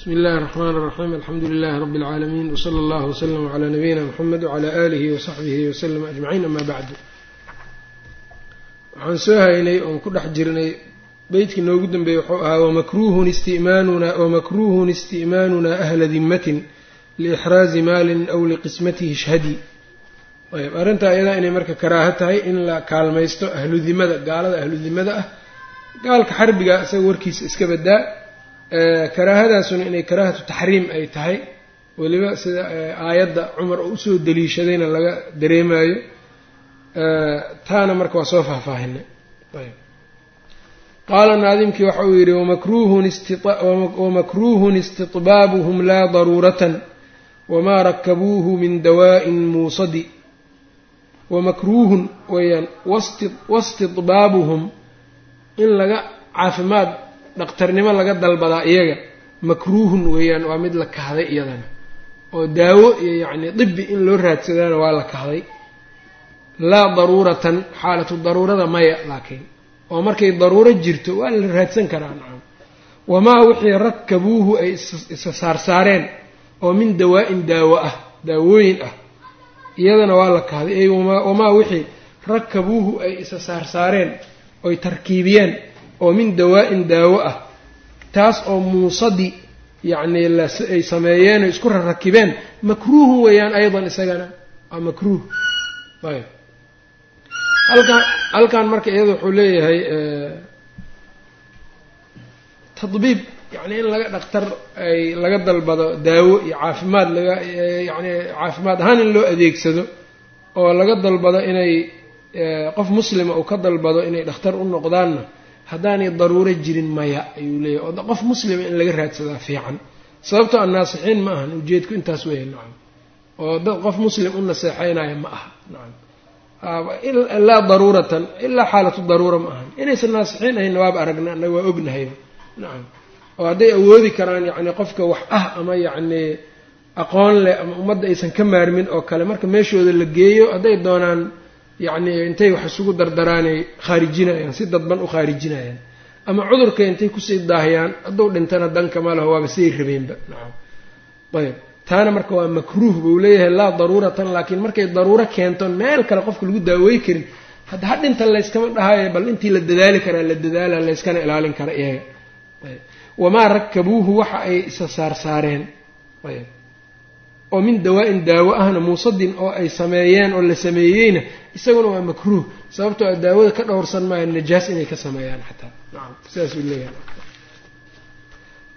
bsmi اllahi الرحmn الرaxيm alxamdu lilahi rb اlcaalamiin wslى اllah wslm عlى nabiyina mxamed wعlى alihi وsaxbihi wslm aجmaciin ama bacdu waxaan soo haynay oon ku dhex jirnay beytkii noogu dambeeyey wuxuu ahaa wmakruhun isti'maanuna ahla dimatin liixraazi maalin aw liqismatihi shhadi ayb arrintaa iyadaa inay marka karaaho tahay in la kaalmaysto ahlu dimada gaalada ahlu dimada ah gaalka xarbiga isaga warkiisa iska badaa karaahadaasuna inay karaahatu taxriim ay tahay. Weliba sida aayadda cumar oo u soo daliishadayna laga dareemayo taana marka waa soo faahfaahinay. Qaala naadimkii waxa uu yidhi wamakruuhun istitbaabuhum laa daruuratan wamaa rakabuuhu min dawaa'in muusadi. Wamakruuhun weeyaan wastidbaabuhum in laga caafimaad dhaqtarnimo laga dalbadaa iyaga makruuhun weeyaan waa mid la kahday iyadana. Oo daawo iyo yacni dibi in loo raadsadaana waa la kahday. Laa daruuratan xaalatu daruurada maya laakiin. Oo markay daruuro jirto waa la raadsan karaa nacam. Wamaa wixii rakabuuhu ay isa saarsaareen oo min dawaa-in daawo ah daawooyin ah. Iyadana waa la kahday wamaa wixii rakabuuhu ay isa saarsaareen oy tarkiibiyeen oo min dawaa-in daawo ah taas oo muusadi yacni ay sameeyeen oo isku rarakibeen makruuhun weeyaan aydan isagana waa makruuh. Ayb. Halkan halkan marka iyada wuxuu leeyahay tadbiib yacni in laga dhaktar ay laga dalbado daawo iyo caafimaad laga yacni caafimaad ahaan in loo adeegsado oo laga dalbado inay qof muslima uu ka dalbado inay dhakhtar u noqdaanna haddaanay daruuro jirin maya ayuu leeyahy qof muslima in laga raadsadaa fiican. Sababtoo a naasixiin ma ahan ujeedku intaas weya nacam. Oo dad qof muslim u naseexeynaya ma aha nacam. Laa daruuratan ilaa xaalatu daruura ma ahan. Inaysan naasixiin ahaynna waaba aragna annaga waa ognahayba nacam. Oo hadday awoodi karaan yacni qofka wax ah ama yacni aqoon leh ama ummadda aysan ka maarmin oo kale marka meeshooda la geeyo hadday doonaan yacni intay wax isugu dardaraanay khaarijinayaan si dadban u khaarijinayaan. Ama cudurka intay ku sii daahiyaan hadduu dhintana danka ma laho waaba siday rabeenba nacam ayb taana marka waa makruuh buu leeyahay laa daruuratan laakiin markay daruuro keento meel kale qofka lagu daawey karin. Hadda ha dhinta layskama dhahayo bal intii la dadaali karaa la dadaala layskana ilaalin kara iyaga. Wamaa rakabuuhu waxa ay isa saarsaareen ayb oo min dawaa-in daawo ahna muusadin oo ay sameeyeen oo la sameeyeyna isaguna waa makruuh. Sababtoo a daawada ka dhowrsan maayo najaas inay ka sameeyaan xataa. Nacam sidaasuu leeyahay.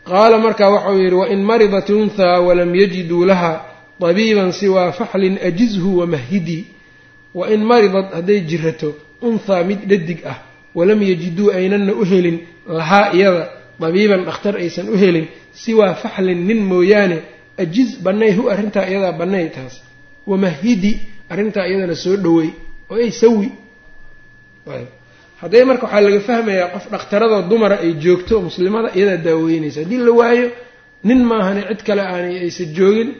Qaala marka waxau yidhi wain maridat unthaa walam yajiduu laha tabiiban siwaa faxlin ajizhu wamahidii wain maridad hadday jirato unthaa mid dhadig ah walam yajiduu aynanna u helin lahaa iyada dabiiban dhakhtar aysan u helin siwaa faxlin nin mooyaane ajiz bannay hu arrintaa iyadaa bannay taas. Wamahidi arrintaa iyadana soo dhowey oo ay sawi. Hadday marka waxaa laga fahmayaa qof dhakhtaradoo dumara ay joogto muslimada iyadaa daaweynaysa. Haddii la waayo nin maahane cid kale aanay aysan joogin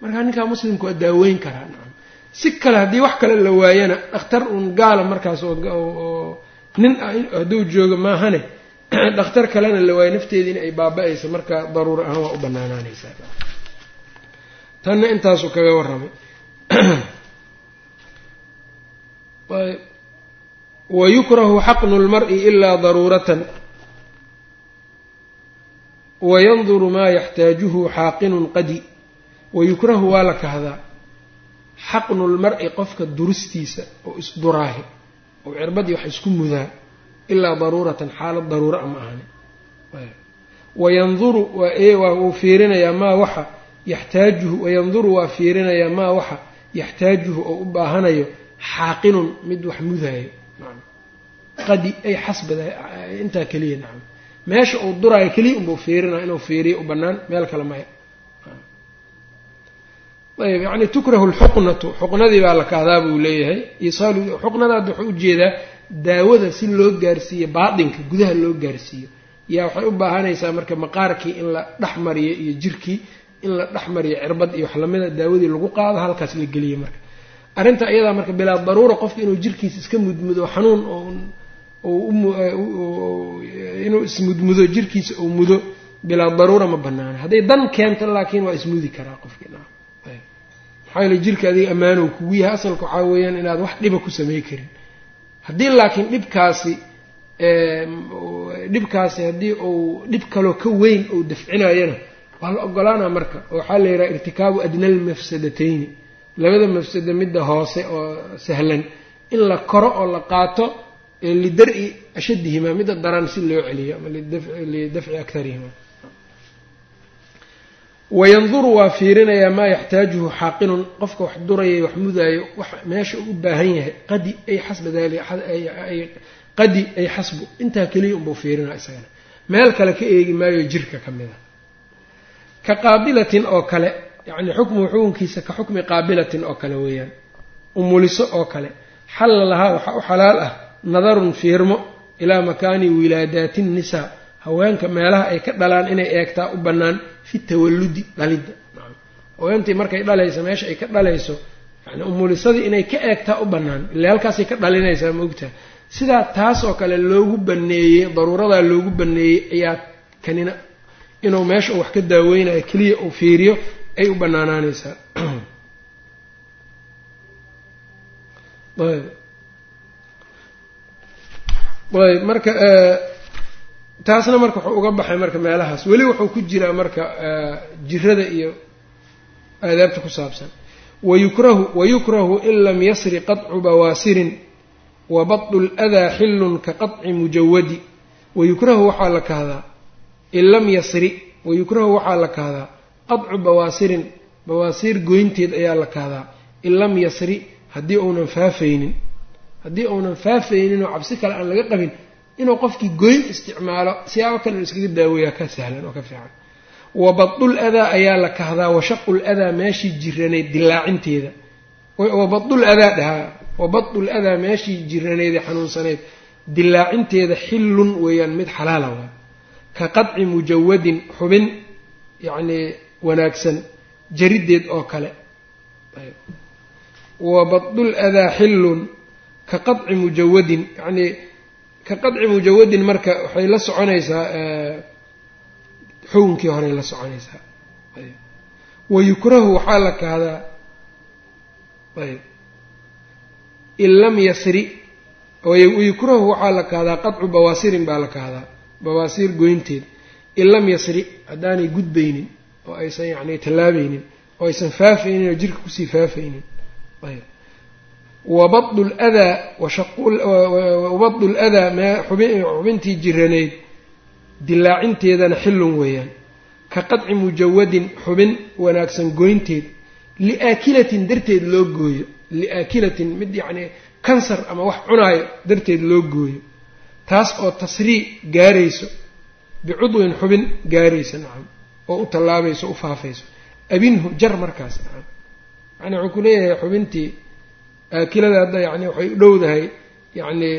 markaa ninkaa muslimka waa daaweyn karaa nacam. Si kale haddii wax kale la waayana dhakhtar uun gaala markaas oo nin hadduu joogo maahane dhakhtar kalena la waayo nafteedii in ay baaba-ayso marka daruura ahaan waa u banaanaanaysaa tanna intaasuu kaga warramay. Wayukrahu xaqnu lmari ilaa daruuratan. Wayanduru maa yaxtaajuhu xaaqinun qadi. Wayukrahu waa la kahdaa. Xaqnu lmari qofka duristiisa oo isduraahi oo cirbadii wax isku mudaa ilaa daruuratan xaalad daruura ma ahani. Wayanduru waa uu fiirinayaa maa waxa yaxtaajuhu wayanduru waa fiirinayaa maa waxa yaxtaajuhu oo u baahanayo xaaqinun mid wax mudaayo qadi ay xasbada intaa keliya nacam. Meesha uu duraayo keliya unbuu fiirinaya inuu fiiriyo u bannaan meel kale maya ayb yacni tukrahu lxuqnatu xuqnadii baa la kahdaa buu leeyahay. Isaalu xuqnadaad wuxuu u jeedaa daawada si loo gaarsiiyo baatinka gudaha loo gaarsiiyo. Yaa waxay u baahanaysaa marka maqaarkii in la dhex mariyo iyo jirkii in la dhex mariyo cirbad iyo wax lamida daawadii lagu qaado halkaas la geliye marka. Arrinta iyadaa marka bilaa daruura qofka inuu jirkiisa iska mudmudo xanuun inuu ismudmudo jirkiisa uu mudo bilaa daruura ma banaana hadday dan keento laakiin waa ismudi karaa qofkii maxaa yeele jirka adiga ammaanow kugu yahay asalka waxaa weeyaan inaad wax dhiba ku samey karin. Haddii laakiin dhibkaasi dhibkaasi haddii uu dhib kaloo ka weyn uu dafcinayana waa la ogolaana marka waxaa la yidhaha irtikaabu adna almafsadatayni labada mafsada midda hoose oo sahlan in la koro oo la qaato lidar-i ashadihima midda daran si loo celiyo ama lidafci akarihima wayanduru waa fiirinayaa maa yaxtaajuhu xaaqinun qofka wax durayay wax mudaayo wax meesha u baahan yahay qadi ay xasba dali qadi ay xasbu. Intaa keliya unbuu fiirinaa isagana meel kale ka eegi maayo jirka ka mid a ka qaabilatin oo kale yacni xukmuhu xukunkiisa ka xukmi qaabilatin oo kale weeyaan umuliso oo kale xalla lahaa waxaa u xalaal ah nadarun fiirmo ilaa makaani wilaadaati nnisaa haweenka meelaha ay ka dhalaan inay eegtaa u bannaan fi tawalludi dhalidda. Haweentii markay dhalayso meesha ay ka dhalayso yani umulisadii inay ka eegtaa u bannaan ile halkaasay ka dhalinaysaa ma ogtaha sidaa taas oo kale loogu baneeyey daruuradaa loogu baneeyey ayaa kanina inuu meesha wax ka daaweynayo keliya uu fiiriyo ay u banaanaanaysaa ayb. Ayb marka taasna marka wuxuu uga baxay marka meelahaas. Weli wuxuu ku jiraa marka jirada iyo aadaabta ku saabsan. Wayukrahu wayukrahu in lam yasri qadcu bawaasirin wa baddu ladaa xillun ka qaطci mujawadi. Wayukrahu waxaa la kahdaa in lam yasri wayukrahu waxaa la kahdaa qadcu bawaasirin bawaasiir goynteed ayaa la kahdaa in lam yasri haddii uunan faafaynin haddii uunan faafaynin oo cabsi kale aan laga qabin inuu qofkii goyn isticmaalo siyaabo kale iskaga daaweeyaa ka sahlan oo ka fiican. Wa badul ayaa la kahdaa washaqul adaa meeshii jiranayd dilaacinteeda wa badul adaa dhahaa wa badul adaa meeshii jiranaydee xanuunsanayd dilaacinteeda xillun weeyaan mid xalaala waa ka qadci mujawadin xubin yacnii wanaagsan jarideed oo kale. Wa badul adaa xillun ka qadci mujawadin yacnii ka qadci mujawadin marka waxay la soconaysaa xukunkii horey la soconaysaa. Wayukrahu waxaa la kahdaa ayb in lam yasri wayukrahu waxaa la kahdaa qadcu bawaasirin baa la kahdaa bawaasiir goynteed in lam yasri haddaanay gudbaynin oo aysan yacni tallaabaynin oo aysan faafaynin oo jirka ku sii faafaynin. Ayb. Wabadu ladaa wabadu ladaa xubintii jiranayd dilaacinteedana xillun weeyaan. Ka qadci mujawadin xubin wanaagsan goynteed liaakilatin darteed loo gooyo. Liaakilatin mid yacnii kansar ama wax cunaayo darteed loo gooyo taas oo tasrii gaarayso bicudwin xubin gaaraysa nacam oo u tallaabayso u faafayso. Abinhu jar markaas nacam. Yani wuxuu ku leeyahay xubintii aakilada hadda yani waxay u dhowdahay yacnii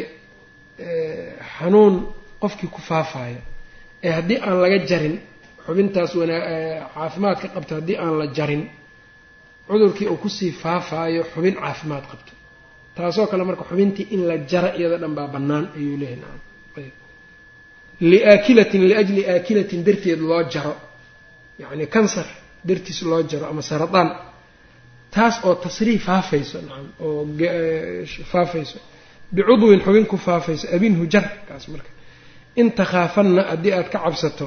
xanuun qofkii ku faafaayo ee haddii aan laga jarin xubintaas wanaa caafimaadka qabto haddii aan la jarin cudurkii uu ku sii faafaayo xubin caafimaad qabto taasoo kale marka xubintii in la jara iyada dhan baa bannaan ayuu leeyahay. Liaakilatin liajli aakilatin darteed loo jaro. Yacni kansar dartiis loo jaro ama saradaan taas oo tasriih faafayso nacam oo faafayso. Bicudwin xubin ku faafayso abinhu jar kaas marka. In takhaafanna haddii aad ka cabsato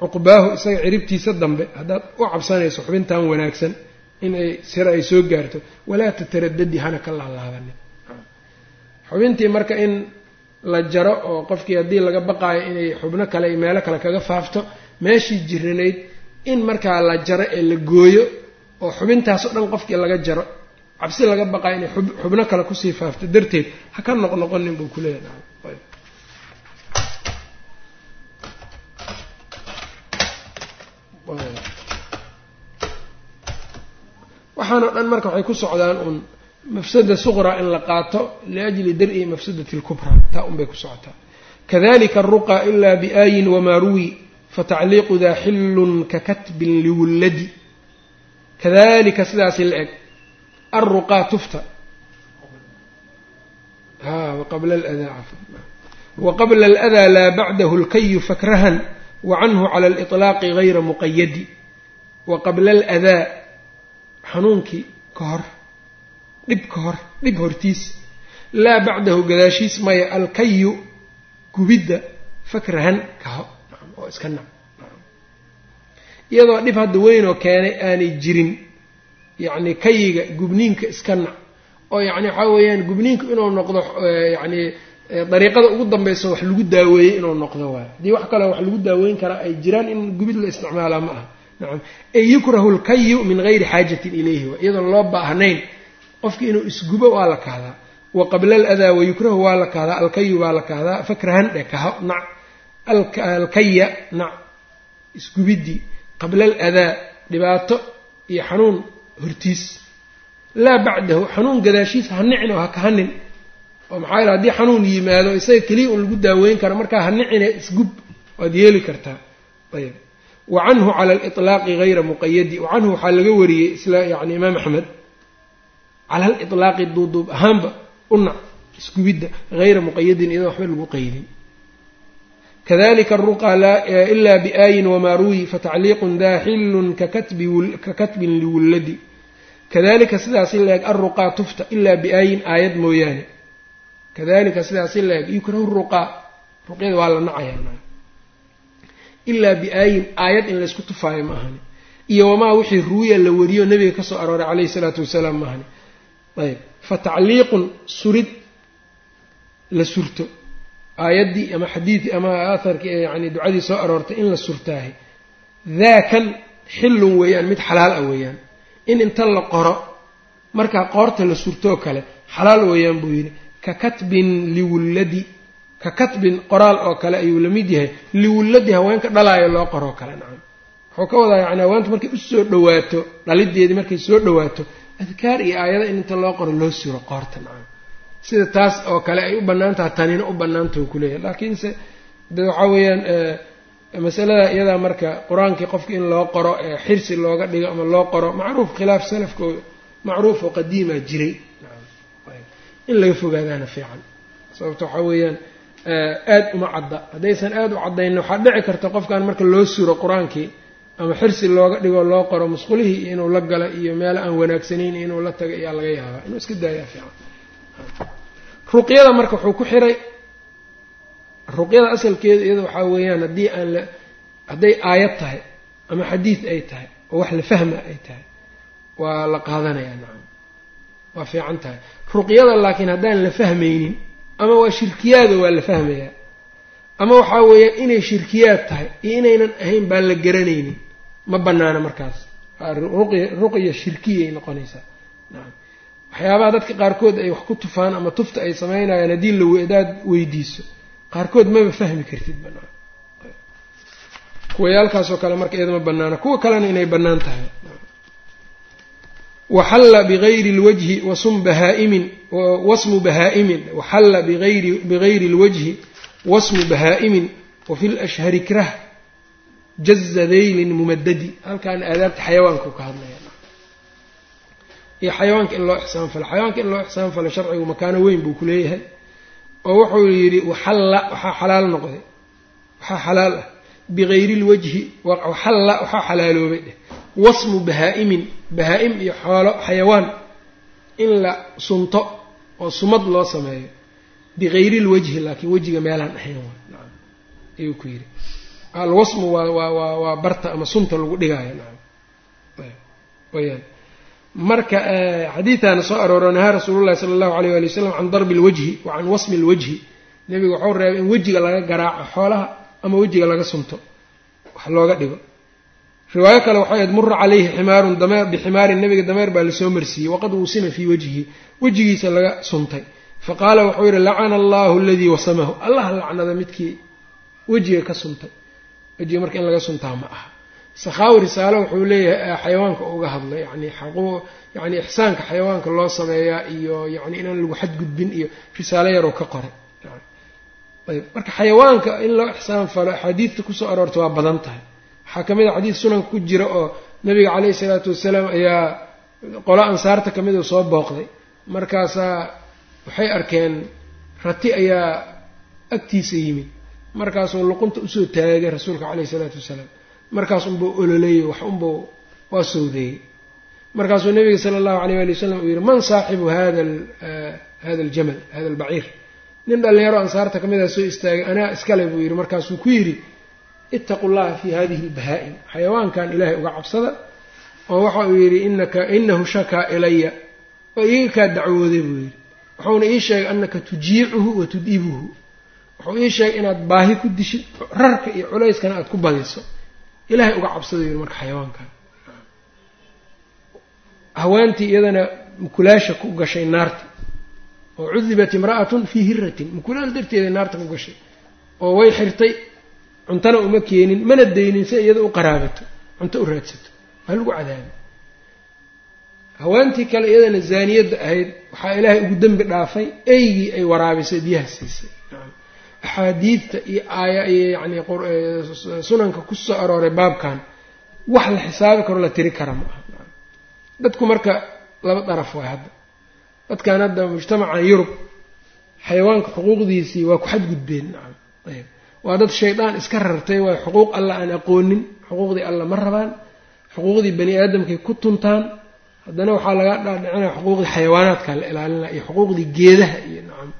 cuqbaahu isaga ciribtiisa dambe haddaad u cabsanayso xubintan wanaagsan inay sira ay soo gaarto walaa tataradadi hana ka laalaabanin xubintii marka in la jaro oo qofkii haddii laga baqaayo inay xubno kale iyo meelo kale kaga faafto meeshii jiranayd in markaa la jaro ee la gooyo oo xubintaasoo dhan qofkii laga jaro cabsi laga baqaayo inay xubno kale ku sii faafto darteed ha ka noqnoqonin buu kuleeyahay waxaanoo dhan marka waxay ku socdaan uun mafsada suqraa in la qaato liajli dar-i mafsadati lkubraa taa un bay ku socotaa. Kadalika aruqa ilaa biaayin wamaa ruwi fatacliiqu daa xillun ka katbin liwulladi. Kadalika sidaasi la eg. Alruqaa tufta. Waqabla aladaa laa bacdahu lkayu fakrahan wa canhu cala aliطlaaqi gayra muqayadi wa qabla aladaa xanuunkii ka hor dhib ka hor dhib hortiis. Laa bacdahu gadaashiis maya alkayu gubidda fakrahan kaho. Oo iska nac iyadoo dhib hadda weynoo keenay aanay jirin yacni kayiga gubniinka iska nac oo yacni waxaa weeyaan gubniinku inuu noqdo yacni dariiqada ugu dambaysa wax lagu daaweeyey inuu noqdo waayo haddii wax kaleo wax lagu daaweyn karaa ay jiraan in gubid la isticmaalaa ma aha. Nacam ee yukrahu lkayu min gayri xaajatin ilayhi. Waa iyadoon loo baahnayn qofki inuu isgubo waa la kahdaa wa qabla aladaa wayukrahu waa la kahdaa alkayu baa la kahdaa fakrahan dhe kaho nac. Alkaya nac. Isgubiddii qabla aladaa dhibaato iyo xanuun. Hortiis. Laa bacdahu. Xanuun gadaashiis ha nicin oo ha kahanin oo maxaa yale haddii xanuun yimaado isaga keliya un lagu daaweyn karo markaa ha nicine isgub waad yeeli kartaa. Ayb wa canhu cala aliطlaaqi gayra muqayadi wa canhu waxaa laga wariyey isla yani imaam axmed cala aliطlaaqi duuduub ahaanba unac isgubidda hayra muqayadin iyadoo waxba lagu qaydin kadalika aruqa ila biaayin wamaa ruwi fatacliiqun daa xillun kakatbin liwulladi kadalika sidaasi la-eg alruqaa tufta ilaa biaayin aayad mooyaane kadalika sidaasi la-eg yukrahu ruqaa ruqyada waa la nacayaa ilaa biaayin aayad in laysku tufaayo ma ahani iyo wamaa wixii ruwiya la wariyo nabiga ka soo arooray calayhi salaatu wasalaam ma ahani ayb fa tacliiqun surid la surto aayaddii ama xadiidii ama aharkii yani ducadii soo aroortay in la surtaahay daakan xillun weeyaan mid xalaal ah weeyaan in inta la qoro markaa qoorta la surtoo kale xalaal weeyaan buu yidhi ka katbin liwulladi ka katbin qoraal oo kale ayuu la mid yahay liwulladi haweenka dhalaayo loo qoroo kale nacam wuxuu ka wadaa yani haweenta markay u soo dhawaato dhalideedii markay soo dhawaato adkaar iyo aayada in inta loo qoro loo suro qoorta nacam sida taas oo kale ay u bannaan taha tanina u bannaantah kuleeyahay laakiinse de waxaa weeyaan masalada iyadaa marka qur'aankii qofka in loo qoro xirsi looga dhigo ama loo qoro macruuf khilaaf salafka macruuf oo qadiima jiray. In laga fogaadaana fiican. Sababta waxaa weeyaan aada uma cadda. Haddaysan aada u caddayn waxaa dhici karta qofkan marka loo suro qur'aankii ama xirsi looga dhigo loo qoro musqulihii inuu la galo iyo meel aan wanaagsanayn inuu la tago ayaa laga yaabaa. Inuu iska daayaa fiican. Ruqyada marka wuxuu ku xiray ruqyada asalkeeda iyada waxaa weeyaan haddii aan la hadday aayad tahay ama xadiid ay tahay oo wax la fahma ay tahay waa la qaadanayaa nacam. Waa fiican tahay. Ruqyada laakiin haddaan la fahmaynin ama waa shirkiyaada waa la fahmayaa ama waxaa weeyaan inay shirkiyaad tahay iyo inaynan ahayn baan la garanaynin ma banaana markaas. Ruqya shirkiyay noqonaysaa. Waxyaabaha dadka qaarkood ay wax ku tufaan ama tufta ay samaynayaan haddii la hadaad weydiiso. Qaarkood maba fahmi kartid banaan kuwayaalkaasoo kale marka iyada ma banaana. Kuwa kalena inay bannaan tahay. Waxalla bigayri lwajhi wasum bahaa'imin wasmu bahaa'imin. Waxalla biayri lwajhi wasmu bahaa'imin. Wafi lashhari krah jaza daylin mumadadi halkaan aadaabta xayawaanku ka hadlaya. Iyo xayawaanka in loo ixsaan falo xayawaanka in loo ixsaan falo sharcigu makaano weyn buu ku leeyahay. Oo wuxuu yidhi waxalla waxaa xalaal noqday. Waxaa xalaal ah. Bigayri lwajhi waxalla waxaa xalaaloobay. Dheh wasmu bahaa'imin bahaa-im iyo xoolo xayawaan. In la sunto oo sumad loo sameeyo. Bigayri lwajhi laakiin wejiga meelaan ahayn ayuu ku yidhi alwasmu waa barta ama sunta lagu dhigaayo. Marka xadiidaana soo arooro nahaa rasuulu llahi sala allahu alayh wali wasalam can darbi lwajhi wa can wasmi lwajhi nebigu wuxuu reebay in wejiga laga garaaco xoolaha ama wejiga laga sunto. Wax looga dhigo. Riwaayo kale waxay ahayd mura calayhi ximaarun dameer biximaarin nebiga dameer baa la soo marsiiyey waqad wusima fii wajhihi wejigiisa laga suntay. Faqaala wuxuu yidhi lacana allahu aladii wasamahu. Allah lacnada midkii wejiga ka suntay wejiga marka in laga suntaa ma aha. Sakhaawi risaalo wuxuu leeyahay xayawaanka uga hadlay. Yani yani ixsaanka xayawaanka loo sameeyaa iyo yani inaan lagu xadgudbin iyo risaalo yaroo ka qoray ayb. Marka xayawaanka in loo ixsaan falo axaadiidta ku soo aroortay waa badan tahay. Waxaa ka mid a xadiid sunanka ku jira oo nabiga caleyhi salaatu wasalaam ayaa qolo ansaarta ka mid oo soo booqday. Markaasaa waxay arkeen rati ayaa agtiisa yimid markaasuu luqunta u soo taagay rasuulka caleyhi isalaatu wasalaam. Markaas unbuu ololeeyey wax unbuu waa sowdeeyey. Markaasuu nabiga sala allahu alayh ali wasalam uu yihi man saaxibu hada hada aljamal hada albaciir nin dhallinyaro ansaarta ka midaa soo istaagay anaa iskale buu yidhi. Markaasuu ku yidhi ittaqu llaha fi hadihi albahaa-im xayawaankan ilaahay uga cabsada oo waxa uu yidhi inaka inahu shakaa ilaya oo iiga kaa dacwooday buu yidhi. Wuxuuna ii sheegay anaka tujiicuhu wa tud'ibuhu wuxuu ii sheegay inaad baahi ku dishid rarka iyo culayskana aada ku badiso. Ilaahay uga cabsada yidhi marka xayawaankan haweentii iyadana mukulaasha ku gashay naarta. Oo cudibat imra'atun fii hiratin. Mukulaal darteeda naarta ku gashay. Oo way xirtay cuntana uma keenin mana daynin si iyada u qaraabato cunto u raadsato. Waa lagu cadaabay. Haweentii kale iyadana zaaniyadda ahayd waxaa ilaahay ugu dembi dhaafay eygii ay waraabisay biyaha siisay axaadiidta iyo aaya iyo yacni sunanka ku soo arooray baabkan wax la xisaabi karo la tiri kara ma aha. Dadku marka laba daraf waay hadda. Dadkan hadda mujtamacan yurub xayawaanka xuquuqdiisii waa ku xadgudbeen. Nacam ayb waa dad shaydaan iska rartay waa xuquuq alla aan aqoonin xuquuqdii alla ma rabaan xuquuqdii bani aadamkay ku tuntaan. Haddana waxaa laga dhaadhicinaya xuquuqdii xayawaanaadka la ilaalinaya iyo xuquuqdii geedaha iyo nacam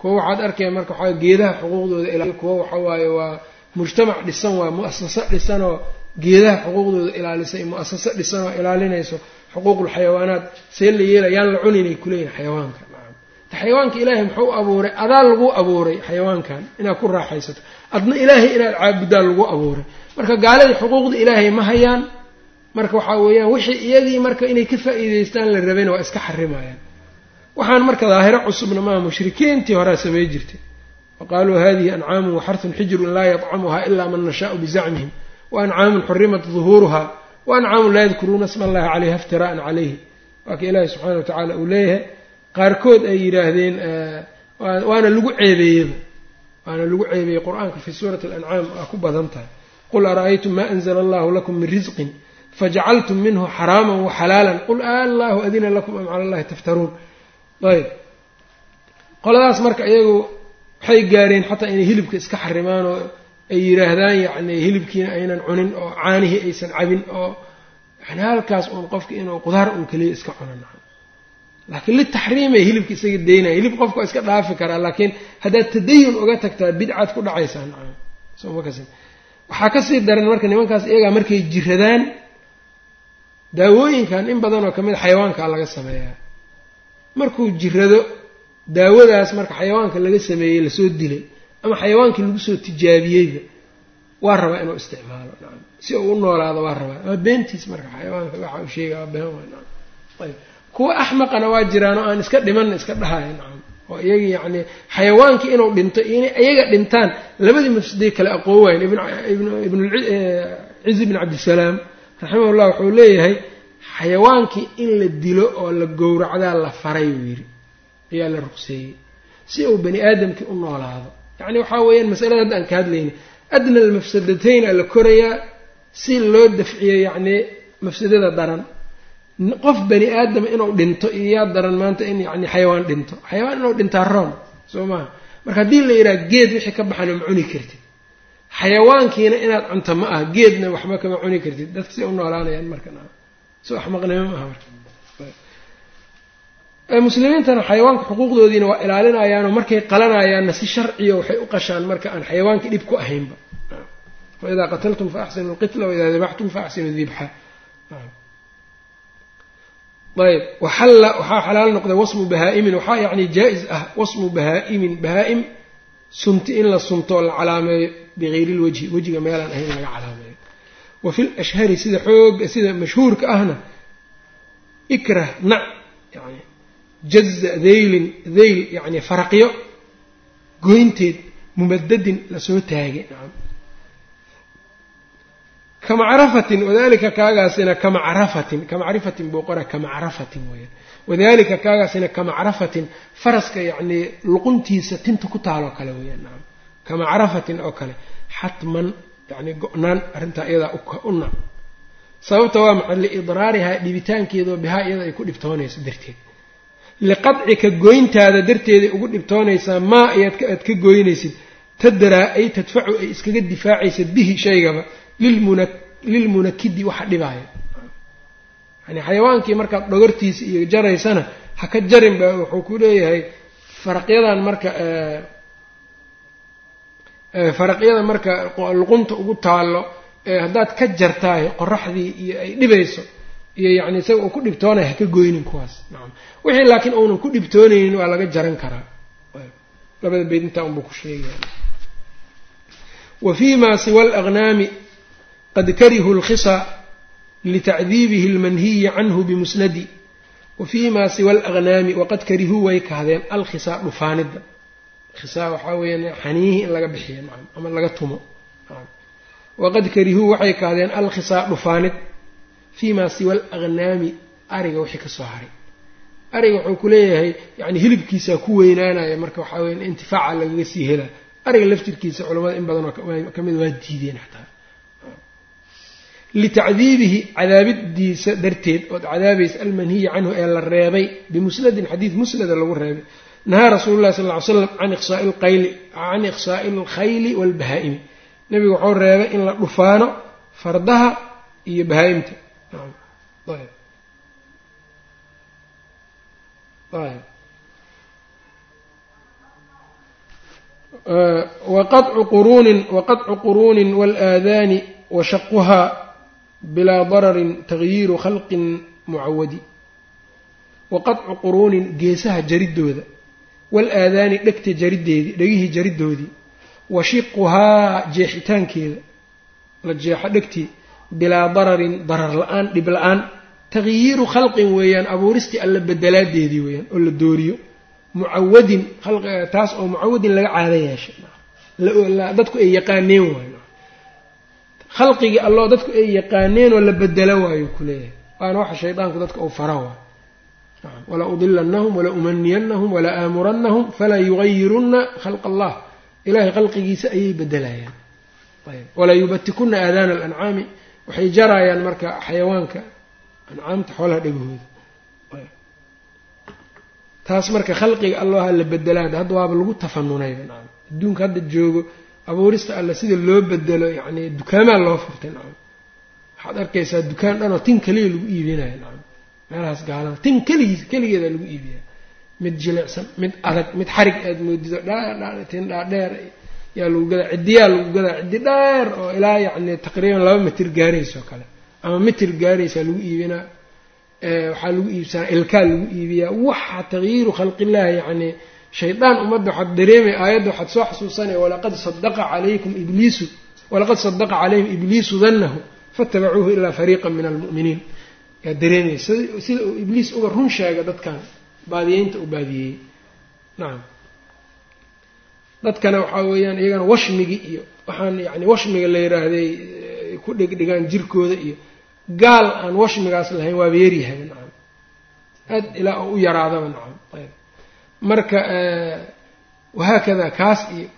kuwa waxaad arkaya marka waxaa geedaha xuquuqdooda ilaal kuwa waxa waaye waa mujtamac dhisan waa mu'asaso dhisanoo geedaha xuquuqdooda ilaalisa mu'asaso dhisan oo ilaalinayso xuquuqul xayawaanaad. See la yeela yaan la cuninay kuleeyihin xayawaanka. Xayawaanka ilaahay muxuu abuuray? Adaa lagu abuuray xayawaankan inaad ku raaxaysato. Adna ilaahay inaad caabuddaa lagu abuuray. Marka gaaladii xuquuqda ilaahay ma hayaan marka waxaa weeyaan wixii iyadii marka inay ka faa'iidaystaan la rabayna waa iska xarimayaan waxaan marka daahiro cusubna maaha mushrikiintii horea samey jirtay. Waqaaluu hadihi ancaamun waxarun xijrun laa yadcamuha ilaa man nashaau bizacmihim. Wa ancaamun xurimat duhuuruha wa ancaamun laa yadkuruuna sma allahi caleyha iftira'an calayhi. Waa ka ilaahi subxana wa tacaala uu leeyahay qaarkood ay yidhaahdeen waana lagu ceebeeyeba waana lagu ceebeeyey qur'aanka fi suurati alancaam waa ku badan tahay. Qul ara'aytum ma anzla allahu lakum min risqin fajacaltum minhu xaraaman waxalaalan qul allahu adina lakum am cala allahi taftaruun ayb. Qoladaas marka iyagu waxay gaareen xataa inay hilibka iska xarimaan oo ay yidhaahdaan yacni hilibkiina aynan cunin oo caanihii aysan cabin oo yani halkaas uun qofka inuu qudaar uun keliya iska cunan laakiin litaxriimay hilibka isaga daynaya hilib qofka iska dhaafi karaa laakiin haddaad tadayun uga tagtaa bidcaad ku dhacaysaa nacam. Somakas waxaa ka sii daran marka nimankaas iyagaa markay jiradaan daawooyinkan in badan oo ka mid xayawaankaa laga sameeyaa markuu jirado daawadaas marka xayawaanka laga sameeyey la soo dilay ama xayawaankii lagu soo tijaabiyeyba waa rabaa inuu isticmaalo nacam si uu u noolaado waa rabaa waa beentiis marka xayawaanka waxa uu sheega waa been waa nacam ayb kuwa axmaqana waa jiraan oo aan iska dhimanna iska dhahaya nacam oo iyagii yacni xayawaankii inuu dhinto iyo inay iyaga dhintaan labadii mafsiday kale aqoon waayen ibncizi bn cabdisalaam raximahullah wuxuu leeyahay xayawaankii in la dilo oo la gowracdaa la faray buu yidhi. Ayaa la ruqseeyey. Si uu bani aadamkii u noolaado. Yacni waxaa weeyaan masalada hadda aan ka hadlayna. Adna almafsadatayna la korayaa si loo dafciyo yacni mafsadada daran. Qof bani aadama inuu dhinto iyo yaa daran maanta in yacni xayawaan dhinto. Xayawaan inuu dhintaa roon soo maha marka haddii la yidhaha geed wixii ka baxana ma cuni kartid. Xayawaankiina inaad cunto ma aha geedna waxba kama cuni kartid. Dadka si u noolaanayaan marka soo axmaqnimo ma aha. Marka muslimiintana xayawaanka xuquuqdoodiina waa ilaalinayaanoo markay qalanayaanna si sharciya waxay u qashaan marka aan xayawaankii dhib ku ahaynba. Waidaa qataltum fa axsinu lqitla waidaa dabaxtum fa axsinu dibxa. Ayb waxalla waxaa xalaal noqday wasmu bahaa'imin waxaa yacni jaa-is ah wasmu bahaa'imin bahaa-im sunti in la suntoo la calaameeyo bigayri lwajhi wejiga meelaan ahayn laga calaameeyo wa fi lashhari sida xooga sida mashhuurka ahna ikrah nac yani jaza daylin dayl yacni faraqyo goynteed mumadadin la soo taagay nacam kamacrafatin wadalika kaagaasina kamacrafatin kamacrifatin buu qora kamacrafatin weyaan wadalika kaagaasina kamacrafatin faraska yacnii luquntiisa tinta ku taaloo kale weyaan nacam kamacrafatin oo kale xatman yacni go-naan arrintaa iyadaa u nac sababta waa maxay liidraarihaa dhibitaankeedao bihaa iyada ay ku dhibtoonayso darteed. Liqadcika goyntaada darteeday ugu dhibtoonaysaa maa ayaad ka goynaysid tadaraa ay tadfacu ay iskaga difaacaysa bihi shaygaba lilmuna lilmunakidi waxa dhibaaya yani xayawaankii markaad dhogortiisa iyo jaraysana ha ka jarin ba wuxuu ku leeyahay faraqyadan marka faraqyada marka luqunta ugu taallo haddaad ka jartaay qoraxdii iyo ay dhibayso iyo yacni isaga uu ku dhibtoonaya ha ka goynin kuwaas. Nacam wixii laakiin uunan ku dhibtoonaynin waa laga jaran karaa. Labada beyd intaa unbuu ku sheegaya wa fii ma siwa alagnaami qad karihuu lkhisa litacdiibihi almanhiyi canhu bimusnadi. Wa fii ma siwa alagnaami waqad karihuu way kahdeen alkhisaa dhufaanidda khisaa waxaa weeyaan xaniihii in laga bixiyo nacam ama laga tumo. Waqad karihuu waxay kahdeen alkhisaa dhufaanid fii maa siwa alagnaami ariga wixii ka soo haray. Ariga wuxuu ku leeyahay yani hilibkiisaa ku weynaanaya marka waxaa weya intifaaca lagaga sii helaa ariga laftirkiisa culamada in badanoo ka mid waa diideen xataa litacdiibihi cadaabidiisa darteed ood cadaabaysa almanhiyi canhu ee la reebay bimusnadin xadiid musnada lagu reebay nahaa rasuulu llahi sal ly slam can iqsaai alkhayli waalbahaa'imi nebigu wuxuu reebay in la dhufaano fardaha iyo bahaa-imta waqacu quruunin waqaطcu quruunin waalaadaani washaquhaa bilaa dararin tagyiiru khalqin mucawadi waqaطcu quruunin geesaha jaridooda waalaadaani dhegta jarideedii dhegihii jaridoodii wa shiquhaa jeexitaankeeda la jeexo dhegtii bilaa dararin darar la'aan dhib la'aan tagyiiru khalqin weeyaan abuuristii alla bedelaadeedii weeyaan oo la dooriyo mucawadin taas oo mucawadin laga caado yeeshay dadku ay yaqaaneen waayo. Khalqigii alloo dadku ay yaqaaneen oo la bedelo waayo kuleeyahay waana waxa shaydaanku dadka uu fara waayo wala udilannahum wala umaniyannahum wala aamurannahum falaa yugayirunna khalqa allah ilahay khalqigiisa ayay bedelayaan walaa yubatikuna aadaana alancaami waxay jaraayaan marka xayawaanka ancaamta xoolaha dhegahooda taas marka khalqiga allaha la bedelaad hadda waaba lagu tafanunayba nacam adduunka hadda joogo abuurista alle sida loo bedelo yacni dukaamaa loo furtay waxaad arkaysaa dukaan dhanoo tin keliya lagu iibinayo nacam meelahaas gaalada tin keligiis keligeeda lagu iibiyaa. Mid jilicsan mid adag mid xarig aad moodido tin dhaadheer yaa lagu gadaa ciddiyaa lagu gadaa ciddi dheer oo ilaa yacni taqriiban laba mitir gaarayso kale. Ama mitir gaaraysaa lagu iibinaa waxaa lagu iibsanaa ilkaa lagu iibiyaa. Waxa tagyiiru khalqillahi yacni shaydaan ummadda waxaad dareemay aayadda waxaad soo xasuusanaya walaqad sadaqa calaykum ibliisu walaqad sadaqa calayhim ibliisu dannahu faatabacuuhu ilaa fariiqan min almu'miniin yaa dareemaya sida uu ibliis uga run sheega dadkan baadiyeynta u baadiyeeyey nacam dadkana waxaa weeyaan iyagana washmigi iyo waxaan yani washmiga la yidhaahday ku dhegdhigaan jirkooda iyo gaal aan washmigaas lahayn waaba yaryahay nacam aad ilaa u yaraadaba nacam ayb. Marka wahaakada kaas iyo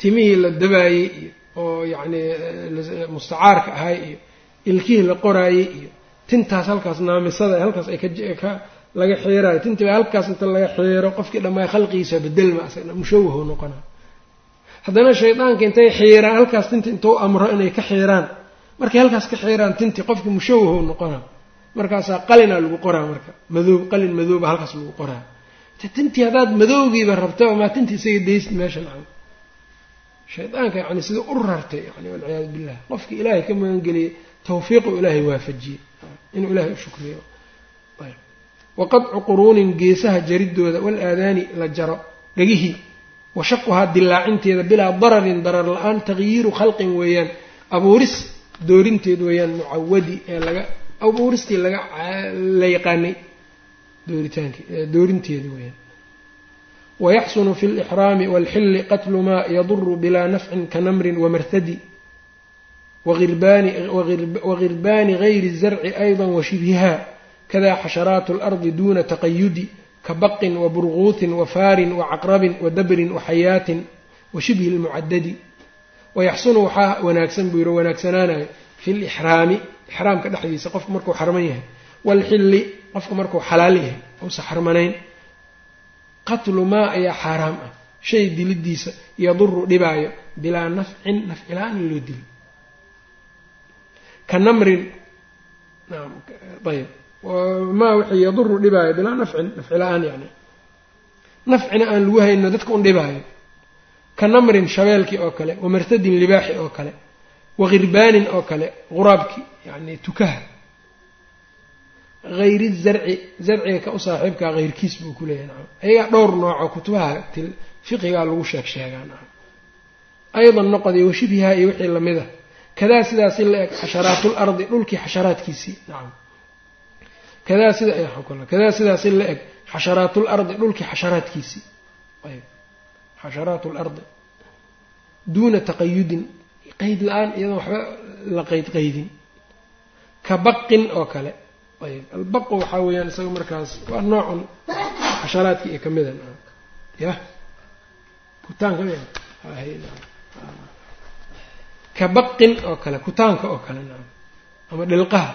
timihii la dabaayey iyo oo yacni mustacaarka ahay iyo ilkihii la qoraayey iyo tintaas halkaas naamisada halkaas ay ka laga xiiraayo tintiiba halkaas inta laga xiiro qofkii dhammaay khalqigiisa bedelma asagna mushawaho noqona haddana shaydaanka intay xiiraan halkaas tinta intuu amro inay ka xiiraan markay halkaas ka xiiraan tintii qofkii mushawaho noqona markaasaa qalinaa lagu qoraa marka. Madoob qalin madooba halkaas lagu qoraa. Tintii haddaad madowgiiba rabtaba maa tintii isaga daysid meesha nacam shaydaanka yani sida u rartay yani walciyaadu billah. Qofkii ilaahay ka magangeliyey tawfiiqu ilaahay waafajiyey inuu ilaahay u shukriyo. Waqadcu geesaha jaridooda wal aadaani la jaro dhegihii wa shaquhaa dilaacinteeda bilaa dararin darar la'aan tagyiiru khalqin weeyaan. Abuuris doorinteed weeyaan mucawadi ee laga abuuristii laga la yaqaanay dooritaanki doorinteedi weeyaan. Wayaxsunu fi lixraami waalxilli qatlu maa yaduru bilaa nafcin ka namrin wamartadi wagirbaani gayri zarci ayda washibhiha kada xasharaat اlardi duna taqayudi kabaqin waburguutin wafaarin wacaqrabin wadabrin waxayaatin washibhi lmucadadi wayaxsunu waxaa wanaagsan buu yiri wanaagsanaanayo fi lixraami ixraamka dhexdiisa qofku markuu xarman yahay waalxilli qofku markuu xalaal yahay uusa xarmanayn qatlu maa ayaa xaaraam ah shay dilidiisa yaduru dhibaayo bilaa nafcin nafcila-aan in loo dilo ka namrin ayb maa wixii yaduru dhibaayo bilaa nafcin nafcila-aan yani nafcina aan lagu hayno dadka un dhibaayo ka namrin shabeelkii oo kale wamartadin libaaxi oo kale wakirbaanin oo kale quraabki yani tukaha hayri zarci zarciga ka u saaxiibkaa hayrkiis buu ku leeyahay nacam ayagaa dhowr nooco kutubaha fiqigaa lagu sheeg sheegaa nacam aydan noqoday washibhiha iyo wixii la mid a kadaa sidaasi la eg xasharaatul ardi dhulkii xasharaadkiisii. Nacam kadaa sida kadaa sidaasi la eg xasharaatul ardi dhulkii xasharaadkiisii. Ayb. Xasharaat lardi duuna taqayudin. Qeyd la'aan iyadoon waxba la qeyd qeydin ka baqin oo kale. Ayb. Albaqu waxaa weeyaan isaga markaas waa noocun xasharaadkii iyo kamida ya kutaanka ka baqin oo kale kutaanka oo kale ama dhilqaha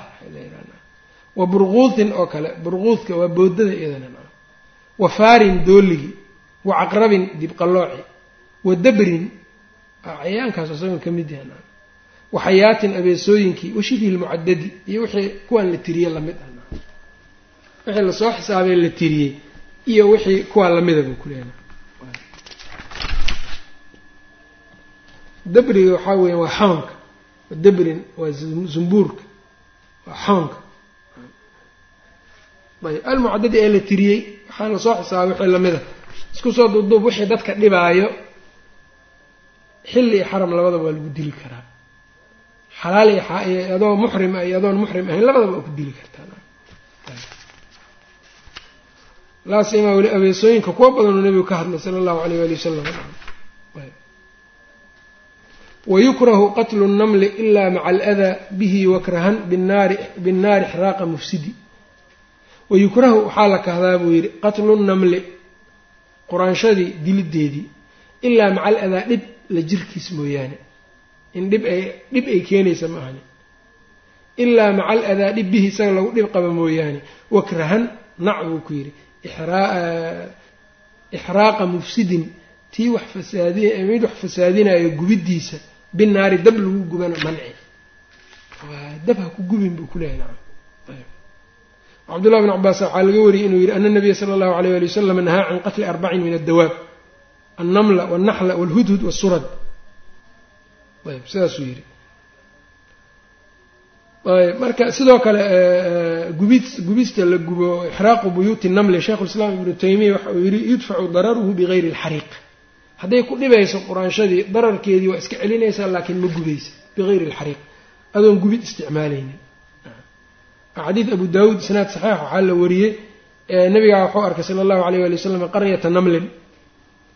wa burquutin oo kale burquudka waa boodada iyadana naam. Wa faarin dooligi wa caqrabin dibqallooci wa dabrin cayaankaas isagoon ka mid yaha naam. Wa xayaatin abeesooyinkii wa shibhi lmucadadi iyo wixii kuwaan la tiriyey la mid ah wixii la soo xisaabay la tiriyey iyo wixii kuwaan lamida buu dabriga waxaa weya waa xoonka dabrin waa zumbuurka. Waa xoonka ayb almucadadi ee la tiriyey waxaa la soo xisaabay wixii lamida isku soo duubduub wixii dadka dhibaayo xilli iyo xaram labadaba waa lagu dili karaa. Xalaal iyo adoo muxrim ah iyo adoon muxrim ahayn labadaba waa ku dili kartaa. Laasimaa weli abeesooyinka kuwa badanuu nebigu ka hadlay sala allahu alayh waali wasalam wayukrahu qatlu nnamli ila maca aladaa bihi wakrahan binnaari binnaari xraaqa mufsidi wayukrahu waxaa la kahdaa buu yidhi qatlu nnamli quraanshadii dilideedii ilaa maca aladaa dhib la jirkiis mooyaane in dhib ay dhib ay keenaysa ma ahani ilaa maca aladaa dhib bihi isaga lagu dhib qaba mooyaane wakrahan nac buu ku yidhi ixraaqa mufsidin tii wax fasaadi mid wax fasaadinayo gubidiisa binaari dab lagu gubana manci dab ha ku gubin buu kuleeyahy nacam cabdullahi bn cabaas waxaa laga wariyey inuu yidhi ana nabiya sala allahu alayh ali wasalam nahaa can qatli arbacin min addawaab annamla walnaxla walhudhud wasurad ayb sidaasuu yidhi ayb marka sidoo kale gubis gubista la gubo ixraaqu buyuuti namli sheikhulislaam ibnu taymiya waxa uu yidhi yudfacu dararuhu bigayri alxariiq hadday ku dhibayso quraanshadii dararkeedii waa iska celinaysaa laakiin ma gubaysa bigayri alxariiq. Adoon gubid isticmaalaynin. Xadiid abu daawuud isnaad saxiix waxaa la wariyey nabigaa wuxuu arkay sala allahu alayh ali wasalam qaryata namlin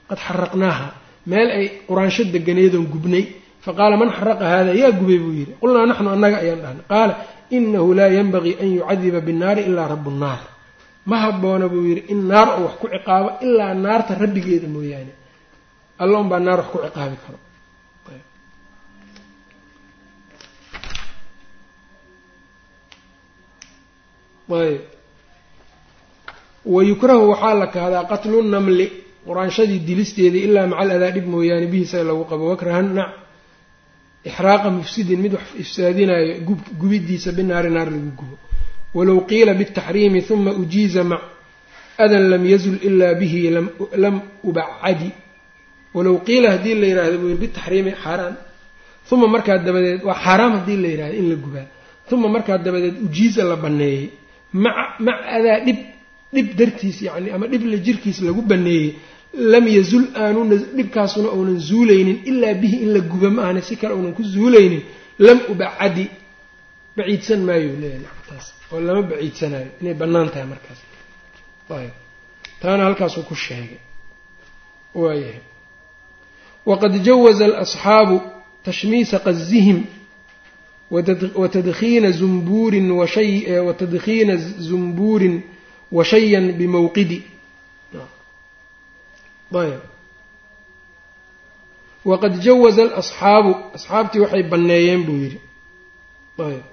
qad xaraqnaaha. Meel ay quraansho deganeedoon gubnay. Faqaala man xaraqa hada yaa gubay buu yidhi. Qulnaa naxnu annaga ayaan dhahnay. Qaala inahu laa yanbagii an yucadiba binnaari ilaa rabu nnaar ma habboona buu yidhi in naar oo wax ku ciqaabo ilaa naarta rabbigeeda mooyaane alla un baa naar wax ku ciqaabi karo. Ayb. Wayukrahu waxaa la kahdaa qatlu namli quraanshadii dilisteedii ilaa maca aladaa dhib mooyaane bihiisa lagu qabo wakrahan nac ixraaqa mufsidin mid wax ifsaadinayo gubidiisa binaari naar lagu gubo. Walow qiila bitaxriimi huma ujiiza mac adan lam yazul ilaa bihi lam ubacadi walow qiila haddii la yidhahdo buu yiri bitaxriimi xaaraan. Uma markaa dabadeed waa xaaraam haddii la yidhahdo in la gubaa uma markaa dabadeed ujiiza la banneeyey maca mac adaa dhib dhib dartiis yacni ama dhib la jirkiis lagu banneeyey lam yazul aanu dhibkaasuna uunan zuulaynin ilaa bihi in la guba ma ahna si kale uunan ku zuulaynin. Lam ubacadi baciidsan maayo leeyahay taas oo lama baciidsanayo inay bannaan tahay markaas. Ayb taana halkaasuu ku sheegay. Waayahay waqad jawaza alasxaabu tashmiisa qazihim watadkiina zumbuurin washay watadkhiina zumbuurin washayan bimawqidi ayb waqad jawaza alasxaabu asxaabtii waxay banneeyeen buu yidhi ayb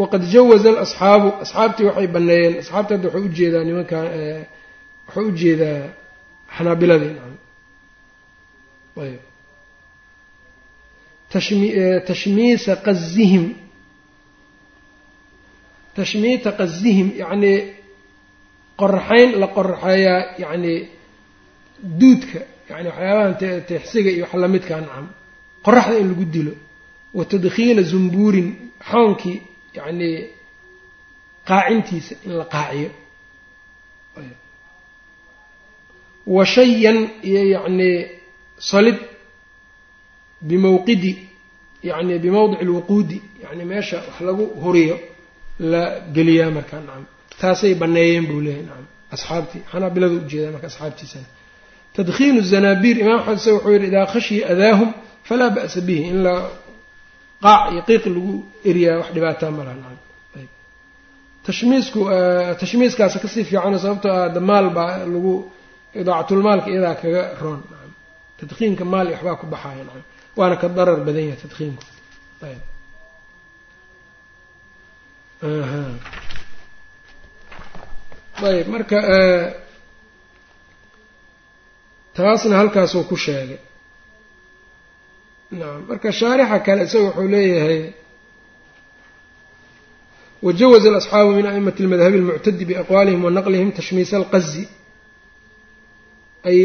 waqad jawaza alasxaabu asxaabtii waxay banneeyeen asxaabta hadda waxau u jeedaa nimankan waxau u jeedaa xanaabiladii tashmiisa qazihim tashmiita qazihim yacnii qoraxayn la qoraxeeyaa yacnii duudka yani waxyaabahan teexsiga iyo wax lamidkaa nacam qoraxda in lagu dilo wa tadkhiina zumbuurin xoonkii yacnii qaacintiisa in la qaaciyo wa shayan iyo yacnii solid bimawqidi yacni bimawdici alwuquudi yacni meesha wax lagu huriyo la geliyaa markaa nacam. Taasay banneeyeen buu leeyahy nacam. Asxaabtii xanaabiladu u jeedaa marka asxaabtiisana. Tadkhiinu zanaabiir imaam axmed wuxuu yidhi idaa khashiya adaahum falaa ba'sa bihi. In la qaac iyo qiiq lagu eriyaa wax dhibaataa ma laha nacam. Ayb. Tashmiisku tashmiiskaasi ka sii fiicano sababtoo ah damaal baa lagu idaacatulmaalka iyadaa kaga roon nacam tadkiinka maal iyo waxbaa ku baxaaya nacam. Waana ka darar badan yahay tadkiinku ayb. Ayb marka taasna halkaasuu ku sheegay. Nacam marka shaarixa kale isaga wuxuu leeyahay wajawaza alasxaabu min a'imati almadhabi almuctadi biaqwaalihim wa naqlihim tashmiisa alqazi ay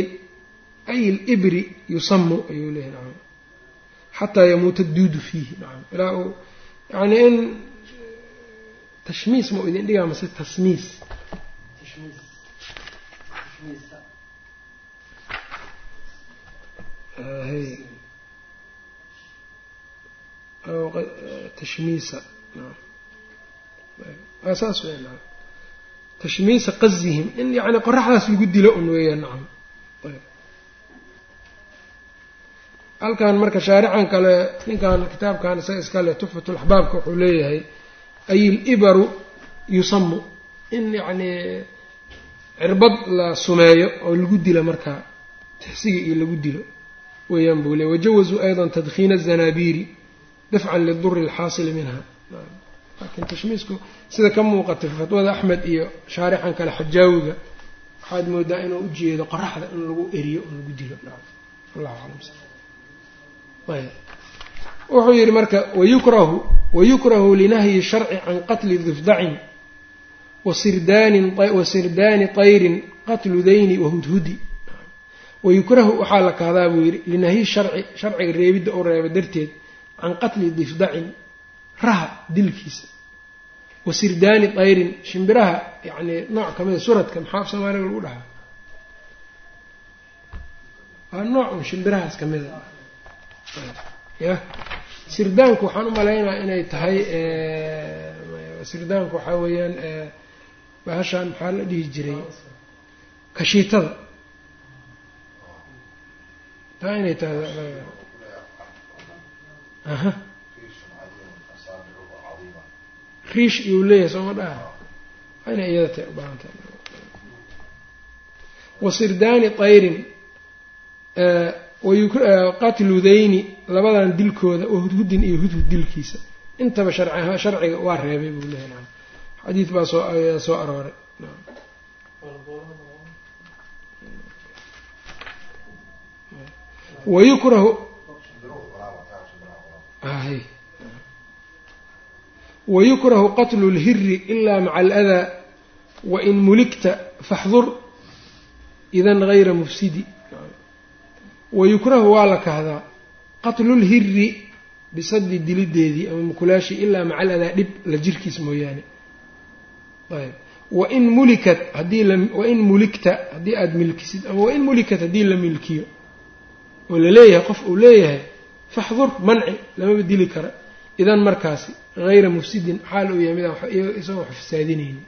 ay libri yusamu ayuu leeyahy nacam xataa yamuuta duudu fiihi nacam ilaa uu yani in tashmiis ma u idin dhigaa mase tasmiis tashmiisa saas tashmiisa qazihim in yani qoraxdaas lagu dilo un weeyaan nacam halkan marka shaarican kale ninkan kitaabkan isaga iskale tuxfatulaxbaabka wuxuu leeyahay ay libaru yusamu in yacnii cirbad la sumeeyo oo lagu dilo markaa tixsiga iyo lagu dilo weeyaan buu leey wajawazuu ayda tadkiina azanaabiiri dafcan liduri alxaasili minha. Laakiin tashmiisku sida ka muuqatay fatwada axmed iyo shaarixan kale xajaawiga waxaad moodaa inuu ujeedo qoraxda in lagu eriyo oo lagu dilo. Allahu aclam wuxuu yidhi marka wayukrahu wayukrahu linahyi sharci can qatli difdacin wasirdaani tayrin qatlu dayni wahudhudi wayukrahu waxaa la kahdaa buu yidhi linahyi sharci sharciga reebidda u reeba darteed can qatli difdacin raha dilkiisa. Wa sirdaani tayrin shimbiraha yacnii nooc kamida suradka maxaa af soomaaliga lagu dhahaa? Waa nooc un shimbirahaas kamida ya sirdaanku waxaan u malaynaa inay tahay sirdaanku waxaa weeyaan bahashaan maxaa la dhihi jiray? Kashiitada. Taa inay tahay aha. Riish iyuu leeyahay sooma dhaha? Inay iyada tahay u baahan tahay. Wa sirdaani tayrin qatludayni labadan dilkooda oo hudhudin iyo hudhud dilkiisa. Intaba sharciga waa reebay buu leeyahy xadiid baa soo arooray. Wayukrahu wayukrahu qatlu lhiri ilaa maca aladaa wain muligta faxdur idan gayra mufsidi wayukrahu waa la kahdaa qatlulhiri bisadi dilideedii ama mukulaashii ilaa maca aladaa dhib la jirkiis mooyaane ayb wain mulikat haddii wain muligta haddii aada milkisid ama wain mulikat haddii la milkiyo oo la leeyahay qof uu leeyahay faxdur manci lamaba dili kara idan markaasi hayra mufsidin xaal uu yahay midaan isagoon wax fasaadinaynin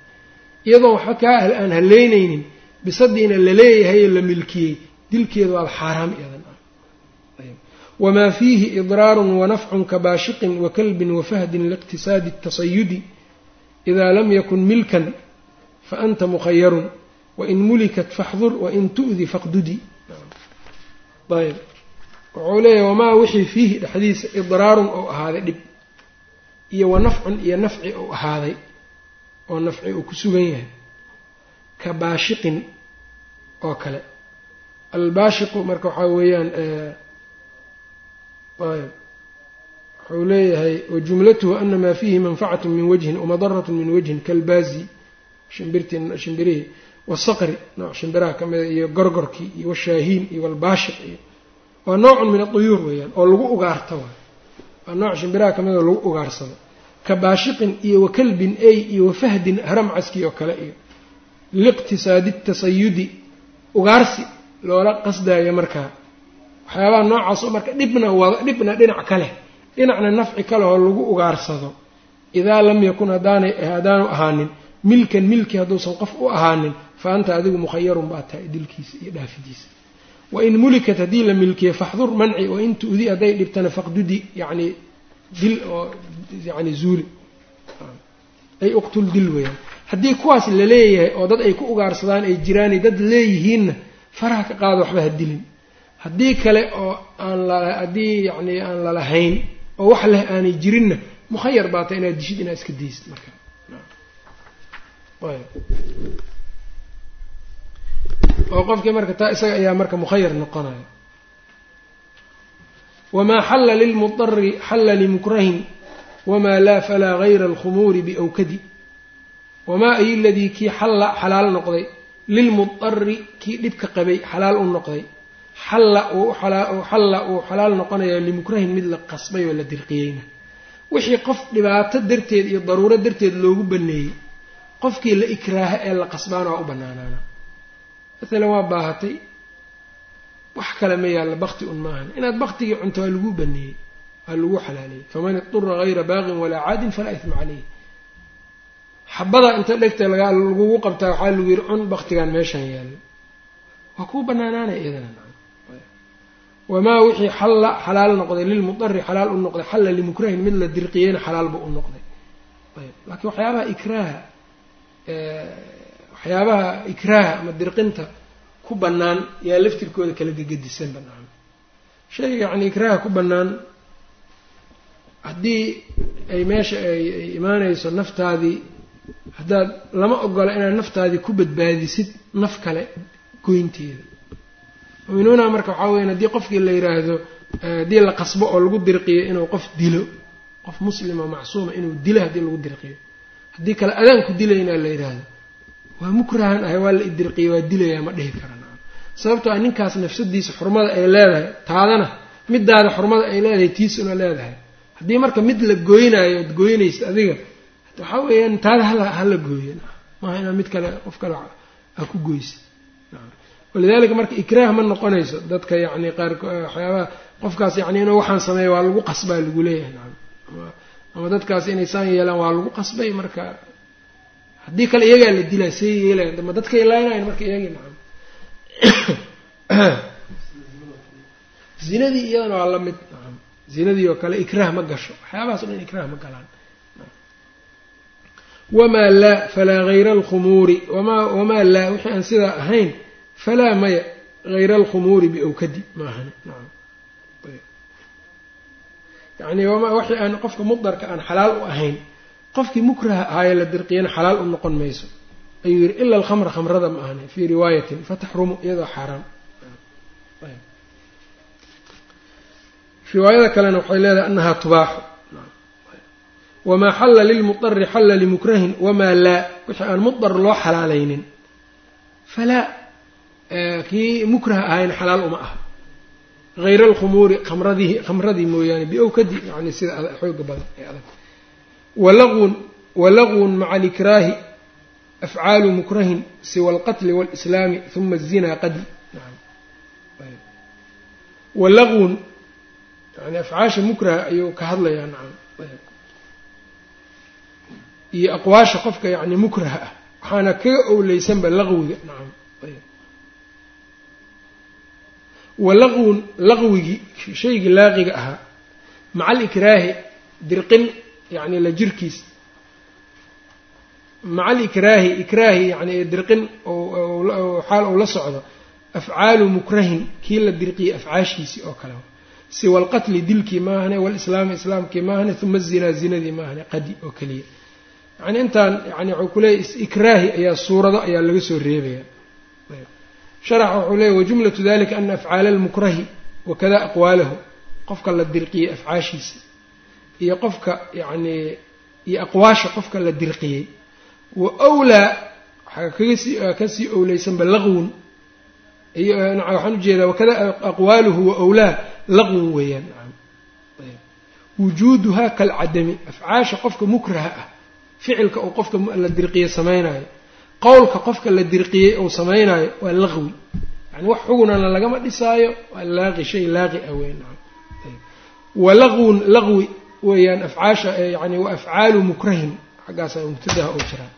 iyadoon waxba kaa aan haleynaynin bisadiina la leeyahay la milkiyey dilkeeda waaba xaaraam iyadan. Ah wamaa fiihi idraarun wanafcun kabaashiqin wakalbin wafahdin liiqtisaadi اtasayudi idaa lam yakun milkan faanta mukhayarun wain mulikat faxdur wain tu'di faqdudi. Ayb. Wuxuu leeyahay wamaa wixii fiihi dhexdiisa idraarun ou ahaaday dhib iyo wa nafcun iyo nafci ou ahaaday oo nafci uu ku sugan yahay ka baashiqin oo kale albaashiqu marka waxaa weeyaan ayb wuxuu leeyahay wajumlatuhu ana maa fiihi manfacatu min wajhin wamadaratu min wajhin kalbaazi shimbirihii wasaqri nooc shimbiraha ka mida iyo gorgorkii iyo washaahiin iyo walbaashiq iyo waa noocun min aduyuur weeyaan oo lagu ugaarto waa nooc shimbiraha ka mida oo lagu ugaarsado. Ka baashiqin iyo wakalbin ey iyo wafahdin haramcaskii oo kale iyo liiqtisaadi tasayudi ugaarsi loola qasdaayo markaa waxyaabaha noocaas oo marka dhibna wada dhibna dhinac ka leh. Dhinacna nafci ka leh oo lagu ugaarsado. Idaa lam yakun haddaanay haddaanu ahaanin milkan milki hadduusan qof u ahaanin fa anta adigu mukhayarun baa tahay dilkiisa iyo dhaafidiisa. Wain mulikat haddii la milkiyo faxdur manci wain tu'di hadday dhibtana faqdudi yacni dil oo yani zuuli ay uqtul dil weeyaan. Haddii kuwaas la leeyahay oo dad ay ku ugaarsadaan ay jiraanay dad leeyihiinna faraha ka qaado waxba ha dilin. Haddii kale oo aan la haddii yacni aan lalahayn oo wax leh aanay jirinna mukhayar baata inaad dishid inaad iska daysid marka. Oo qofkii marka taa isaga ayaa marka mukhayar noqonaya. Wamaa xalla lilmudari xalla limukrahin wamaa laa falaa gayra alkhumuuri biawkadi wamaa ay ladii kii xalla xalaal noqday lilmudari kii dhibka qabay xalaal u noqday. Xalla uu xalaal noqonayaa limukrahin mid la qasbay oo la dirqiyeyna. Wixii qof dhibaato darteed iyo daruuro darteed loogu baneeyey qofkii la ikraaha ee la qasbaana waa u banaanaana maalan waa baahatay wax kale ma yaalla bakti un maahan inaad baktigii cunto waa lagu baneeyey waa lagu xalaaleeyey faman idura hayra baaqin walaa caadin falaa isma caleyh xabadaa inta dhegta lagugu qabtaa waxaa lagu yidhi cun baktigan meeshaan yaalla waa kuu banaanaanay iyadana wamaa wixii xalla xalaal noqday lilmudari xalaal u noqday xalla limukrahin mid la dirqiyeyna xalaalba u noqday. Ayb laakiin waxyaabaha ikraaha waxyaabaha ikraaha ama dirqinta ku bannaan yaa laftirkooda kala gegedisan banaan shayga yacni ikraaha ku bannaan haddii ay meesha ay imaanayso naftaadii haddaad lama ogola inaad naftaadii ku badbaadisid naf kale goynteeda. Muminuuna marka waxaa weyan haddii qofkii la yiraahdo haddii la qasbo oo lagu dirqiyo inuu qof dilo qof muslima macsuuma inuu dilo haddii lagu dirqiyo. Haddii kale adaan ku dilaynaa la yidhaahdo waa mukrahan ahay waa la idirqiya waa dilayaa ma dhihi kara nacam. Sababtoo a ninkaas nafsadiisa xurmada ay leedahay taadana midaada xurmada ay leedahay tiisuna leedahay. Haddii marka mid la gooynaayo ood gooynaysa adiga waxaa weeyaan taada hala hala gooyo maaha inaad mid kale qof kale ha ku goysa walidaalika marka ikraah ma noqonayso dadka yacni qaar waxyaabaha qofkaas yacni inuu waxaan sameeya waa lagu qasbaa lagu leeyahay. Ama dadkaas inay saan yeelaan waa lagu qasbay marka haddii kale iyagaa la dilaa see yeelayan ma dadkay laaynayan marka iyagii nacam zinadii iyadana waa la mid nacam zinadii oo kale ikraah ma gasho. Waxyaabahaas dhan ikraah ma galaan wamaa laa falaa hayra alkhumuuri wamaa laa wixii aan sidaa ahayn falaa maya hayra alkhumuuri biawkadi ma ahani nacam yacni waxii aan qofka mudarka aan xalaal u ahayn qofkii mukraha ahaaye la dirqiyana xalaal u noqon mayso ayuu yihi ila alkhamra khamrada ma ahani fii riwaayatin fataxrumu iyadoo xaaraam riwaayada kalena waxay leedahay anahaa tubaaxu wamaa xalla lilmudari xalla limukrahin wamaa laa wixii aan mudar loo xalaalaynin falaa kii mukraha ahayna xalaal uma aha hayra alkhumuuri khamradii khamradii mooyaane biawkadi yani sida xooga badan ee adag walaqwun walaqwun maca alikraahi afcaalu mukrahin siwa alqatli waalislaami huma azinaa qadi walaqwun yani afcaasha mukraha ayuu ka hadlayaa nacam iyo aqwaasha qofka yani mukraha ah. Waxaana kaga owleysanba laqwiga nacam walaqwun laqwigii shaygii laaqiga ahaa maca alikraahi dirqin yani la jirkiis. Maca alikraahi ikraahi yani dirqin xaal uu la socdo afcaalu mukrahin kii la dirqiyey afcaashiisii oo kale. Siwa alqatli dilkii maahane walislaami islaamkii maahane uma azinaa zinadii maahane qadi oo keliya yani intaan yani waxuu kuleeyahy ikraahi ayaa suurado ayaa laga soo reebaya. Sharaxa wuxuu leeyay wajumlatu dalika ana afcaala almukrahi wakada aqwaalahu qofka la dirqiyey afcaashiisa iyo qofka yacnii iyo aqwaasha qofka la dirqiyey. Wa wlaa waxaa kagasii ka sii owleysanba laqwun. Waxaan u jeedaa wakada aqwaaluhu wa wlaa laqwun weeyaan wujuuduhaa kalcadami. Afcaasha qofka mukraha ah ficilka uu qofka la dirqiye samaynayo. Qowlka qofka la dirqiyey uu samaynayo waa laqwi. Yani wax xugunana lagama dhisaayo waa laaqi shay laaqi ah weyn. Wa laqwun laqwi weeyaan afcaasha yani wa afcaalu mukrahin. Xaggaasa mubtadaha oo jiraa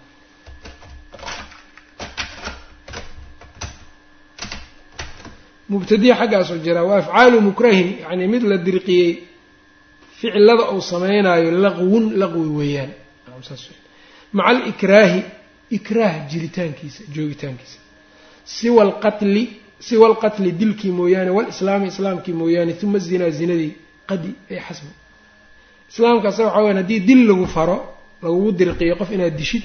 mubtadiya xaggaasoo jiraa wa afcaalu mukrahin yani mid la dirqiyey ficilada uu samaynayo laqwun laqwi weeyaan maca alikraahi ikraah jiritaankiisa joogitaankiisa. Siwa alqatli siwa alqatli dilkii mooyaane walislaami islaamkii mooyaane uma zinaa zinadii qadi ay xasbu islaamkaasa waxaa weyan haddii dil lagu faro lagugu dirqiyo qof inaad dishid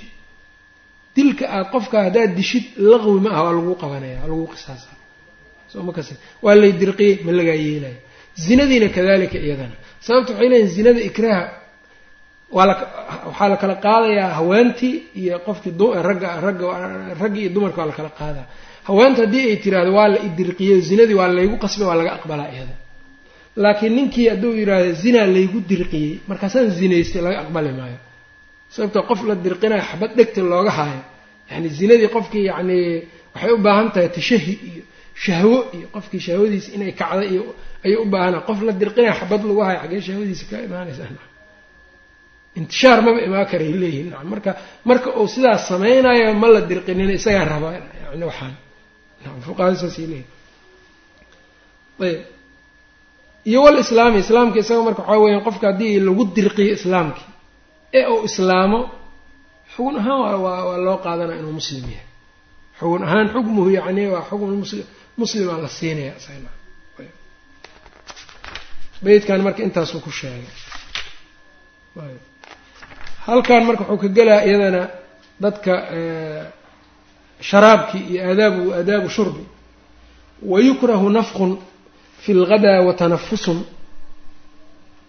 dilka aad qofka haddaad dishid laqwi ma aha waa lagu qabanaya waa lagu qisaasa. Soo ma waa lay dirqiyey ma lagaa yeelaya. Zinadiina kadalika iyadana. Sababta waxay leeyihiin zinada ikraaha waxaa la kala qaadayaa haweentii iyo qofkii raggii iyo dumarka waa la kala qaadaa. Haweenta haddii ay tiraahdo waa la idirqiyo zinadii waa laygu qasbay waa laga aqbalaa iyada. Laakiin ninkii hadduu yidhaahdo zinaa laygu dirqiyey markaasaan zinaystay laga aqbali maayo. Sababtoo qof la dirqinayo xabad dhegta looga haayo. Yani zinadii qofkii yacnii waxay u baahan tahay tashahi iyo shahwo iyo qofkii shahwadiisa inay kacda iyo ayay u baahana qof la dirqinayo xabad lagu hayo xaggee shahwadiisa ka imaanaysaa intishaar maba imaan karay leeyihiin nacam marka marka uu sidaas samaynayo ma la dirqinin isagaa rabaa yani waxaan. Leeyihin ayb iyo walislaami islaamka isaga marka waxaa weeyaan qofka haddii lagu dirqiyo islaamkii ee uu islaamo xugun ahaan waa waa loo qaadanaa inuu muslim yahay. Xugun ahaan xukmuhu yacni waa xukm muslim muslimaa la siinaya isagana beydkan marka intaasuu ku sheegay halkan marka wuxuu ka gelaa iyadana dadka sharaabkii iyo aadaabu aadaabu shurbi. Wayukrahu nafqun fi lgadaa watanafusun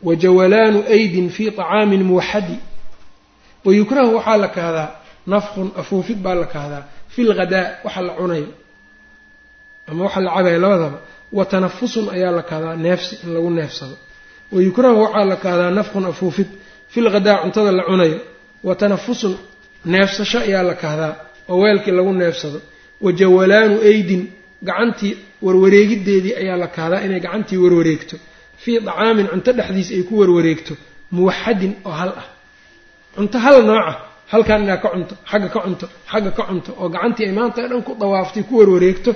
wajawalaanu aydin fi طacaamin muwaxadi wayukrahu waxaa la kahdaa nafqun afuufid baa la kahdaa fi lghadaa waxa la cunayo. Ama waxa la cabayo labadaba. Watanafusun ayaa la kahdaa neefsi in lagu neefsado. Wayukrahu waxaa la kahdaa nafqun afuufid fi lghadaa cuntada la cunayo. Wa tanafusun neefsasho ayaa la kahdaa oo weelkii lagu neefsado. Wa jawalaanu aydin gacantii warwareegideedii ayaa la kahdaa inay gacantii warwareegto. Fii dacaamin cunto dhexdiisa ay ku warwareegto muwaxadin oo hal ah. Cunto hal nooca halkan inaa ka cunto xagga ka cunto xagga ka cunto oo gacantii ay maanta dhan ku dawaaftay ku warwareegto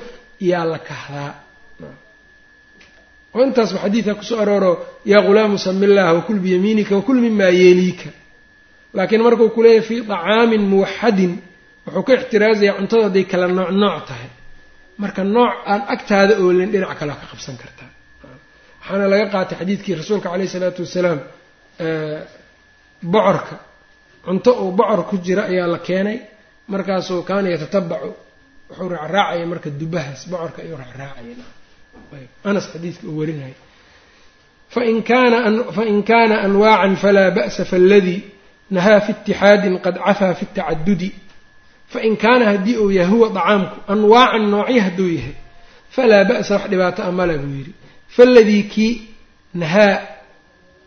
yaa la kahdaa oo intaasba xadiidka ku soo arooro yaa ghulaamu sami illaah wakul biyamiinika wakul mimaa yeeliika laakiin markuu ku leeyahay fii dacaamin muwaxadin wuxuu ka ixtiraasayaa cuntada hadday kala nooc nooc tahay. Marka nooc aan agtaada oolin dhinac kalea ka qabsan kartaa. Waxaana laga qaatay xadiidkii rasuulka caleyhi isalaatu wasalaam bocorka. Cunto uu bocor ku jira ayaa la keenay. Markaasuu kaana yatatabacu wuxuu raacraacaya marka dubahaas bocorka ayuu raacraacaya anas xadiidka uu warinaya fain kana anwaacan falaa ba'sa faladii nahaa fi itixaadin qad cafaa fi tacadudi. Fain kaana haddii uu yahay huwa dacaamku anwaacan noocyo hadduu yahay falaa ba'sa wax dhibaato a male buu yidhi. Faladii kii nahaa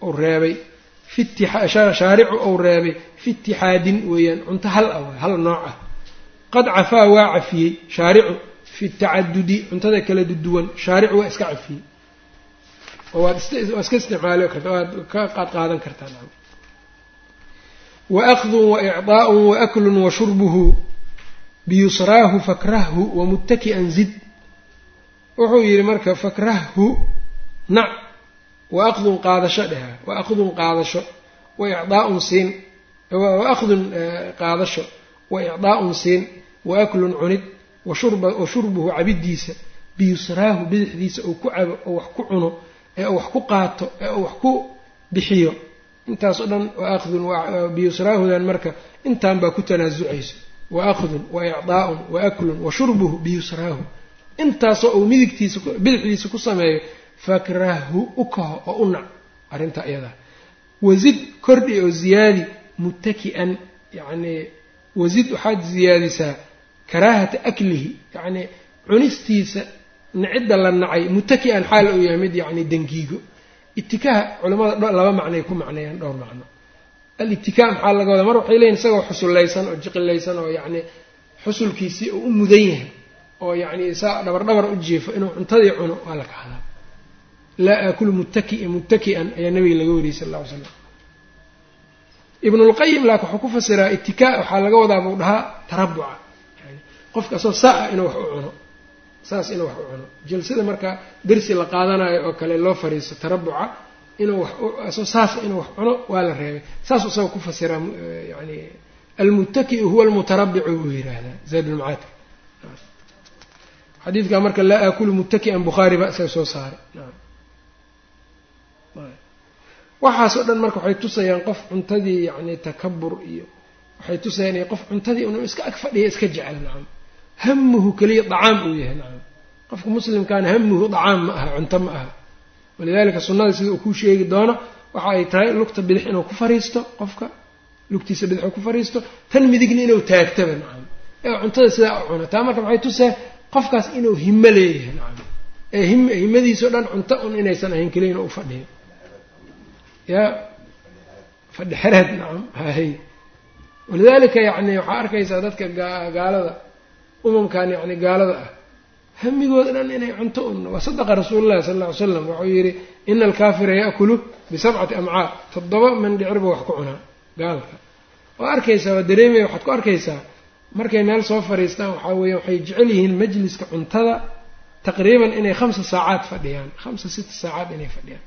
uu reebay shaaricu uu reebay fi itixaadin weeyaan cunto hal ah hal nooc ah. Qad cafaa waa cafiyey shaaricu fi tacadudi cuntada kala duwan shaaricu waa iska cafiyey oo waa iska isticmaali karta waad ka qaad qaadan kartaa waakdun waicطaaءun waaklun washurbuhu biyusraahu fakrahhu wamuttaki'an zid. Wuxuu yidhi marka fakrahhu nac waakdun qaadasho dheha waakdun qaadasho waicdaaun siin waakdun qaadasho waicdaa'un siin waaklun cunid wa shurbuhu cabidiisa biyusraahu bidixdiisa uu ku cabo oo wax ku cuno ee uu wax ku qaato ee uu wax ku bixiyo. Intaas dhan waaakdun biyusraahudan marka intaan baa ku tanaasucayso waaakdun waicdaa'un waaklun wa shurbuhu biyusraahu intaasoo uu midigtiisa bidixdiisa ku sameeyo fakrahu u kaho oo u nac arrinta iyadaa. Wasid kordhi oo ziyaadi muttaki'an yacnii wasid waxaad ziyaadisaa karaahata aklihi yacnii cunistiisa nacidda la nacay muttaki'an xaal uu yahay mid yacni dangiigo. Itikaha culimmada laba macnay ku macneeyaan dhowr macno. Al-itikaa maxaa laga wadaa? Mar waxay leeyihiin isagoo xusullaysan oo jiqilaysan oo yacni xusulkiisii uu u mudan yahay oo yacni saa dhabar dhabar u jiifo inuu cuntadii cuno waa la kahdaa laa aakulu muttaki muttaki'an ayaa nabiga laga wariyey sal alla ly slam ibnulqayim laakin wuxuu ku fasiraa itikaa waxaa laga wadaa buu dhahaa tarabuca yani qofka asoo saa inuu wax u cuno saas inuu wax u cuno. Jalsada marka dersi la qaadanayo oo kale loo fariisto tarabuca inuu wax saasa inuu wax cuno waa la reebay. Saas isagoo ku fasiraa yani almuttaki'u huwa almutarabicu buu yihahdaa zaydulmacaadka xadiidkaa marka laa aakulu muttaki'an bukhaari baa isaga soo saaray. Waxaasoo dhan marka waxay tusayaan qof cuntadii yacni takabur iyo waxay tusayaan qof cuntadii inuu iska ag fadhiya iska jecel nacam hamuhu keliya dacaam uu yahay nacam. Qofka muslimkaana hamuhu dacaam ma aha cunto ma aha. Walidaalika sunnada sida uu kuu sheegi doono waxa ay tahay lugta bidix inuu ku fariisto qofka lugtiisa bidix uu ku fariisto tan midigna inuu taagtaba nacam. Ee cuntada sidaa u cuno taa marka waxay tuseen qofkaas inuu himo leeyahay nacam. Ee him himadiisao dhan cunto un inaysan ahayn keliya inuu u fadhiyo. Yaa fadhi xereed nacam hay walidaalika yacni waxaa arkaysaa dadka gaalada umamkan yacni gaalada ah hamigooda dhan inay cunto un waa sadaqa rasuulullahi sala alla ly slam waxuu yidhi ina alkaafira yaakulu bisabcati amcaa toddoba mandhicir buu wax ku cunaa gaalka. Waa arkaysaa waa dareemaya waxaad ku arkaysaa markay meel soo fadhiistaan waxaa weeya waxay jecel yihiin majliska cuntada taqriiban inay khamsa saacaad fadhiyaan. Khamsa sita saacaad inay fadhiyaan.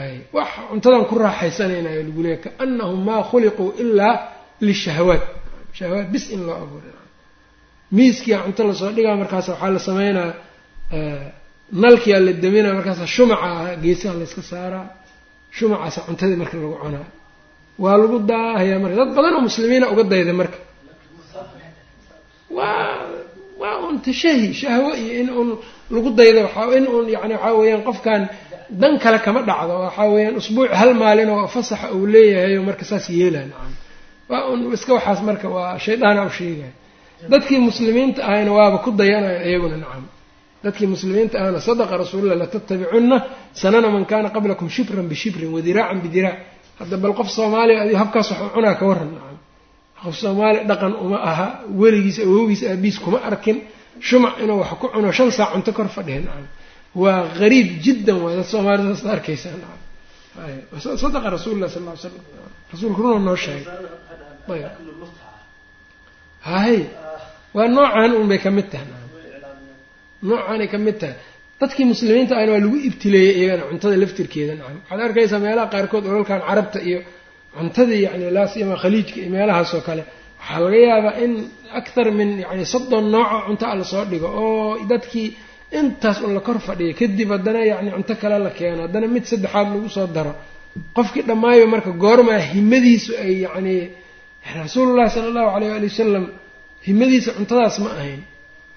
Ay wax cuntadan ku raaxaysanaynayo lagu leeya kaanahum maa khuliquu ilaa lishahwaat shahawaat. Bis in loo abuuray miiskia cunto la soo dhigaa markaas waxaa la sameynaa nalkiyaa la daminaa markaasa shumaca geesaha layska saaraa shumacaasa cuntadii marka lagu cunaa waa lagu daahayaa marka. Dad badan oo muslimiina uga dayda marka. Waa waa un tashahi shahwo iyo in uun lagu daydo waaa in uun yani waxaa weeyaan qofkan dan kale kama dhacdo. Waxaa weeyaan usbuuc hal maalin oo fasaxa uu leeyahay oo marka saas yeelaa nacam waa un iska waxaas marka waa shaydaana u sheegaya dadkii muslimiinta ahayna waaba ku dayanaya iyaguna nacam. Dadkii muslimiinta ahna sadaqa rasuulullah latattabicunna sanana man kana qablakum shibran bishibrin wadiraacan bidiraac. Hadda bal qof soomaaliya adi habkaas wax u cunaa ka waran nacam. Qof soomaaliya dhaqan uma aha weligiis awoogiisa aabiis kuma arkin. Shumac inuu wax ku cuno shan saac cunto kor fadhiya nacam. Waa qariib jiddan waa dad soomaalida saasad arkaysaa nacam. Sadaqa rasuulillah sal ll slam rasuulku noo sheegay. Ayb hay waa noocan un bay ka mid tahay. Noocaanay ka mid tahay. Dadkii muslimiinta ahna waa lagu ibtileeyey iyagana cuntada laftirkeeda. Nacam waxaad arkaysaa meelaha qaarkood olalkan carabta iyo cuntadii yani laasiyama khaliijka iyo meelahaasoo kale. Waxaa laga yaabaa in akthar min yani soddon nooco cunto a la soo dhigo oo dadkii intaas un la kor fadhiya kadib haddana yani cunto kale la keeno. Haddana mid saddexaad lagu soo daro. Qofkii dhammaayo marka goormaa himadiisu ay yacni rasuulullahi sala allahu alayh waali wasalam himadiisa cuntadaas ma ahayn.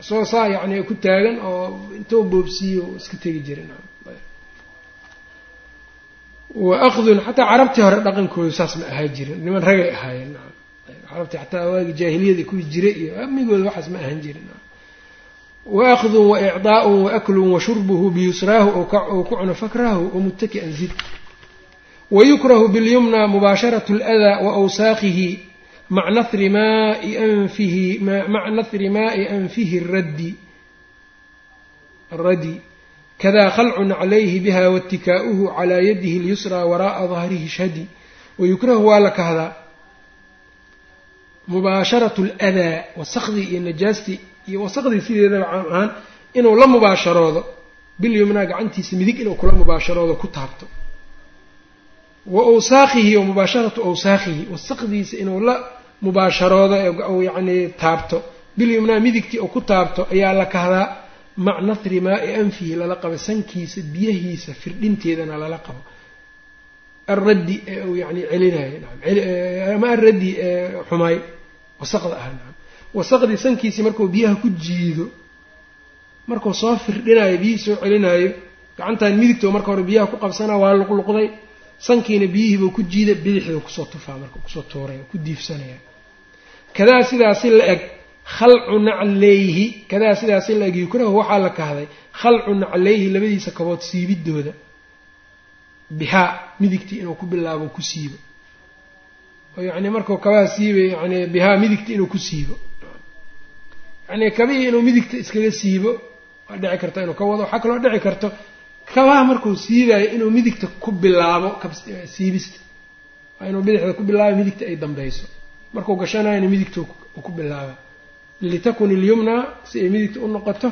Isagoo saa yacni ku taagan oo intuu boobsiiyo iska tegi jirin wa akdun xataa carabtii hore dhaqankoodu saas ma ahaa jirin niman ragay ahaayeen. Nacam carabtii xataa waagi jaahiliyada kuwii jiray iyo amigooda waxaas ma ahaan jirin. Wa akdun wa icdaa'un wa aklun wa shurbuhu biyusraahu ou ku cuno fakrahu wa muttaki'an zid. Wayukrahu bilyumna mubaasharatu اladaa wa awsaaqihi maca nahri maai anfihi maca nahri maa'i anfihi raddi aradi kada khalcun calayhi biha waitikaa'uhu calaa yadihi اlyusraa waraa'a dahrihi shadi wayukrahu waa la kahdaa mubaasharatu اladaa wasaqdii iyo najaastii iyo wasaqdii sideedaba caam ahaan inuu la mubaasharoodo bilyumnaa gacantiisa midig inuu kula mubaasharoodo ku taabto wa awsaaqihi wa mubaasharatu awsaakhihi wasaqdiisa inuu la mubaasharoodo ee yacnii taabto. Bilyumnaa midigtii uu ku taabto ayaa la kahdaa mac nahri maa'i anfihi lala qabo sankiisa biyahiisa firdhinteedana lala qabo. Alraddi ee uu yani celinayo naam. Ama alraddi ee xumaay wasaqda ah nacam wasaqdii sankiisii markuu biyaha ku jiido markuu soo firdhinayo biyihii soo celinayo gacantan midigtoo marka hore biyaha ku qabsanaa waa luqluqday sankiina biyihiibuu ku jiida bidixduu ku soo tufaa marka ku soo tuuraya ku diifsanaya. Kadaa sidaasi la eg khalcu nacleyhi kadaa sidaasi la eg yukrahu waxaa la kahday khalcu nacleyhi labadiisa kabood siibidooda. Bihaa midigtii inuu ku bilaabo ku siibo. Oo yacni markuu kabaha siibay yani bihaa midigta inuu ku siibo. Yani kabihii inuu midigta iskaga siibo waa dhici karta inuu ka wado waxaa kaloo dhici karto kabaha markuu siibayo inuu midigta ku bilaabo siibista. Waa inuu bidixda ku bilaabo midigta ay dambeyso markuu gashanayana midigta ku bilaaba litakun ilyumna si ay midigta u noqoto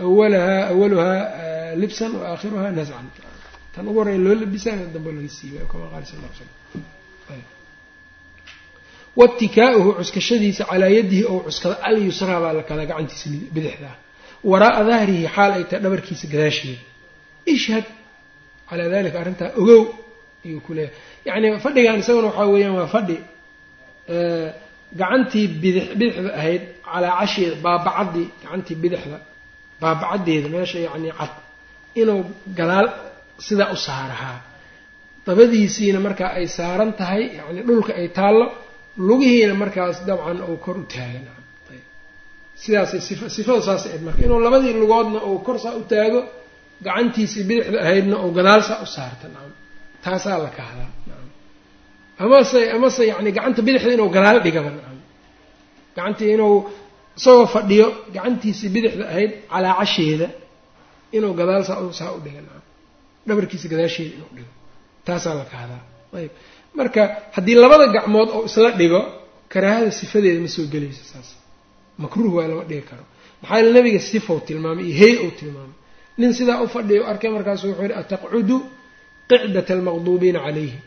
awalahaa awaluhaa libsan wa aakhiruhaa nascan tan ugu horreya loo labisaa dambe laga siibayo kama qaali sal cuskashadiisa calaa yadihi ou cuskado alyusraa baa la gacantiisa bidixda waraa'a dahrihi xaal ay tahay dhabarkiisa gadaasheeda ishhad. Calaa dalika arrintaa ogow ayuu ku leeyahay. Yacni fadhigan isaguna waxaa weeyaan waa fadhi gacantii bidix bidixda ahayd calaa casheeda baabacaddii gacantii bidixda baabacaddeeda meesha yacni cad inuu gadaal sidaa u saarahaa. Dabadiisiina markaa ay saaran tahay yacni dhulka ay taallo lugihiina markaas dabcan uu kor u taagan. Sidaasay sifa sifadu saasay ahayd marka inuu labadii lugoodna uu kor saa u taago gacantiisii bidixda ahaydna uu gadaal saa u saarta nacam taasaa la kahdaa nacam amase amase yacni gacanta bidixda inuu gadaal dhigaba nacam gacantii inuu isagoo fadhiyo gacantiisii bidixda ahayd calaa casheeda inuu gadaal saa saa u dhiga nacam dhabarkiisa gadaasheeda inuu dhigo. Taasaa la kahdaa ayb marka haddii labada gacmood oo isla dhigo karaahada sifadeeda ma soo gelayso saas. Makruuh waa lama dhigi karo. Maxaa yaele nabiga sifow tilmaamay iyo hey ou tilmaamay nin sidaa u fadhiyo arkay markaasu wuxuu yihi ataqcudu qicdata almaqduubiina calayhi.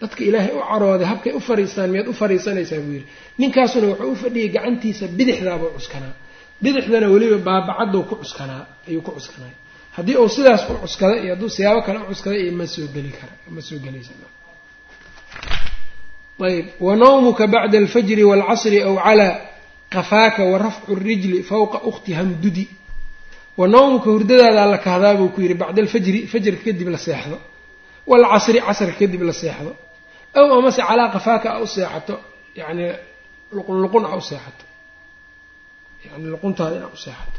Dadka ilaahay u carooday habkay u fariistaan miyaad u fariisanaysaa buu yidhi. Ninkaasuna wuxuu u fadhiyay gacantiisa bidixdaabuu cuskanaa. Bidixdana weliba baabacadou ku cuskanaa ayuu ku cuskanay haddii uu sidaas u cuskaday iyo hadduu siyaabo kale u cuskaday iyo ma soo geli kara ma soo gelaysa ayb wanawmuka bacda alfajri waalcasri aw calaa qafaaka wa rafcu rijli fawqa ukhti hamdudi wa nawmuka hurdadaadaa la kahdaa buu ku yidhi bacda alfajri fajrka kadib la seexdo. Waalcasri casrka kadib la seexdo. Aw amase calaa qafaaka a u seexato yacni luqun luqun a u seexato. Yani luquntaada inaa u seexato.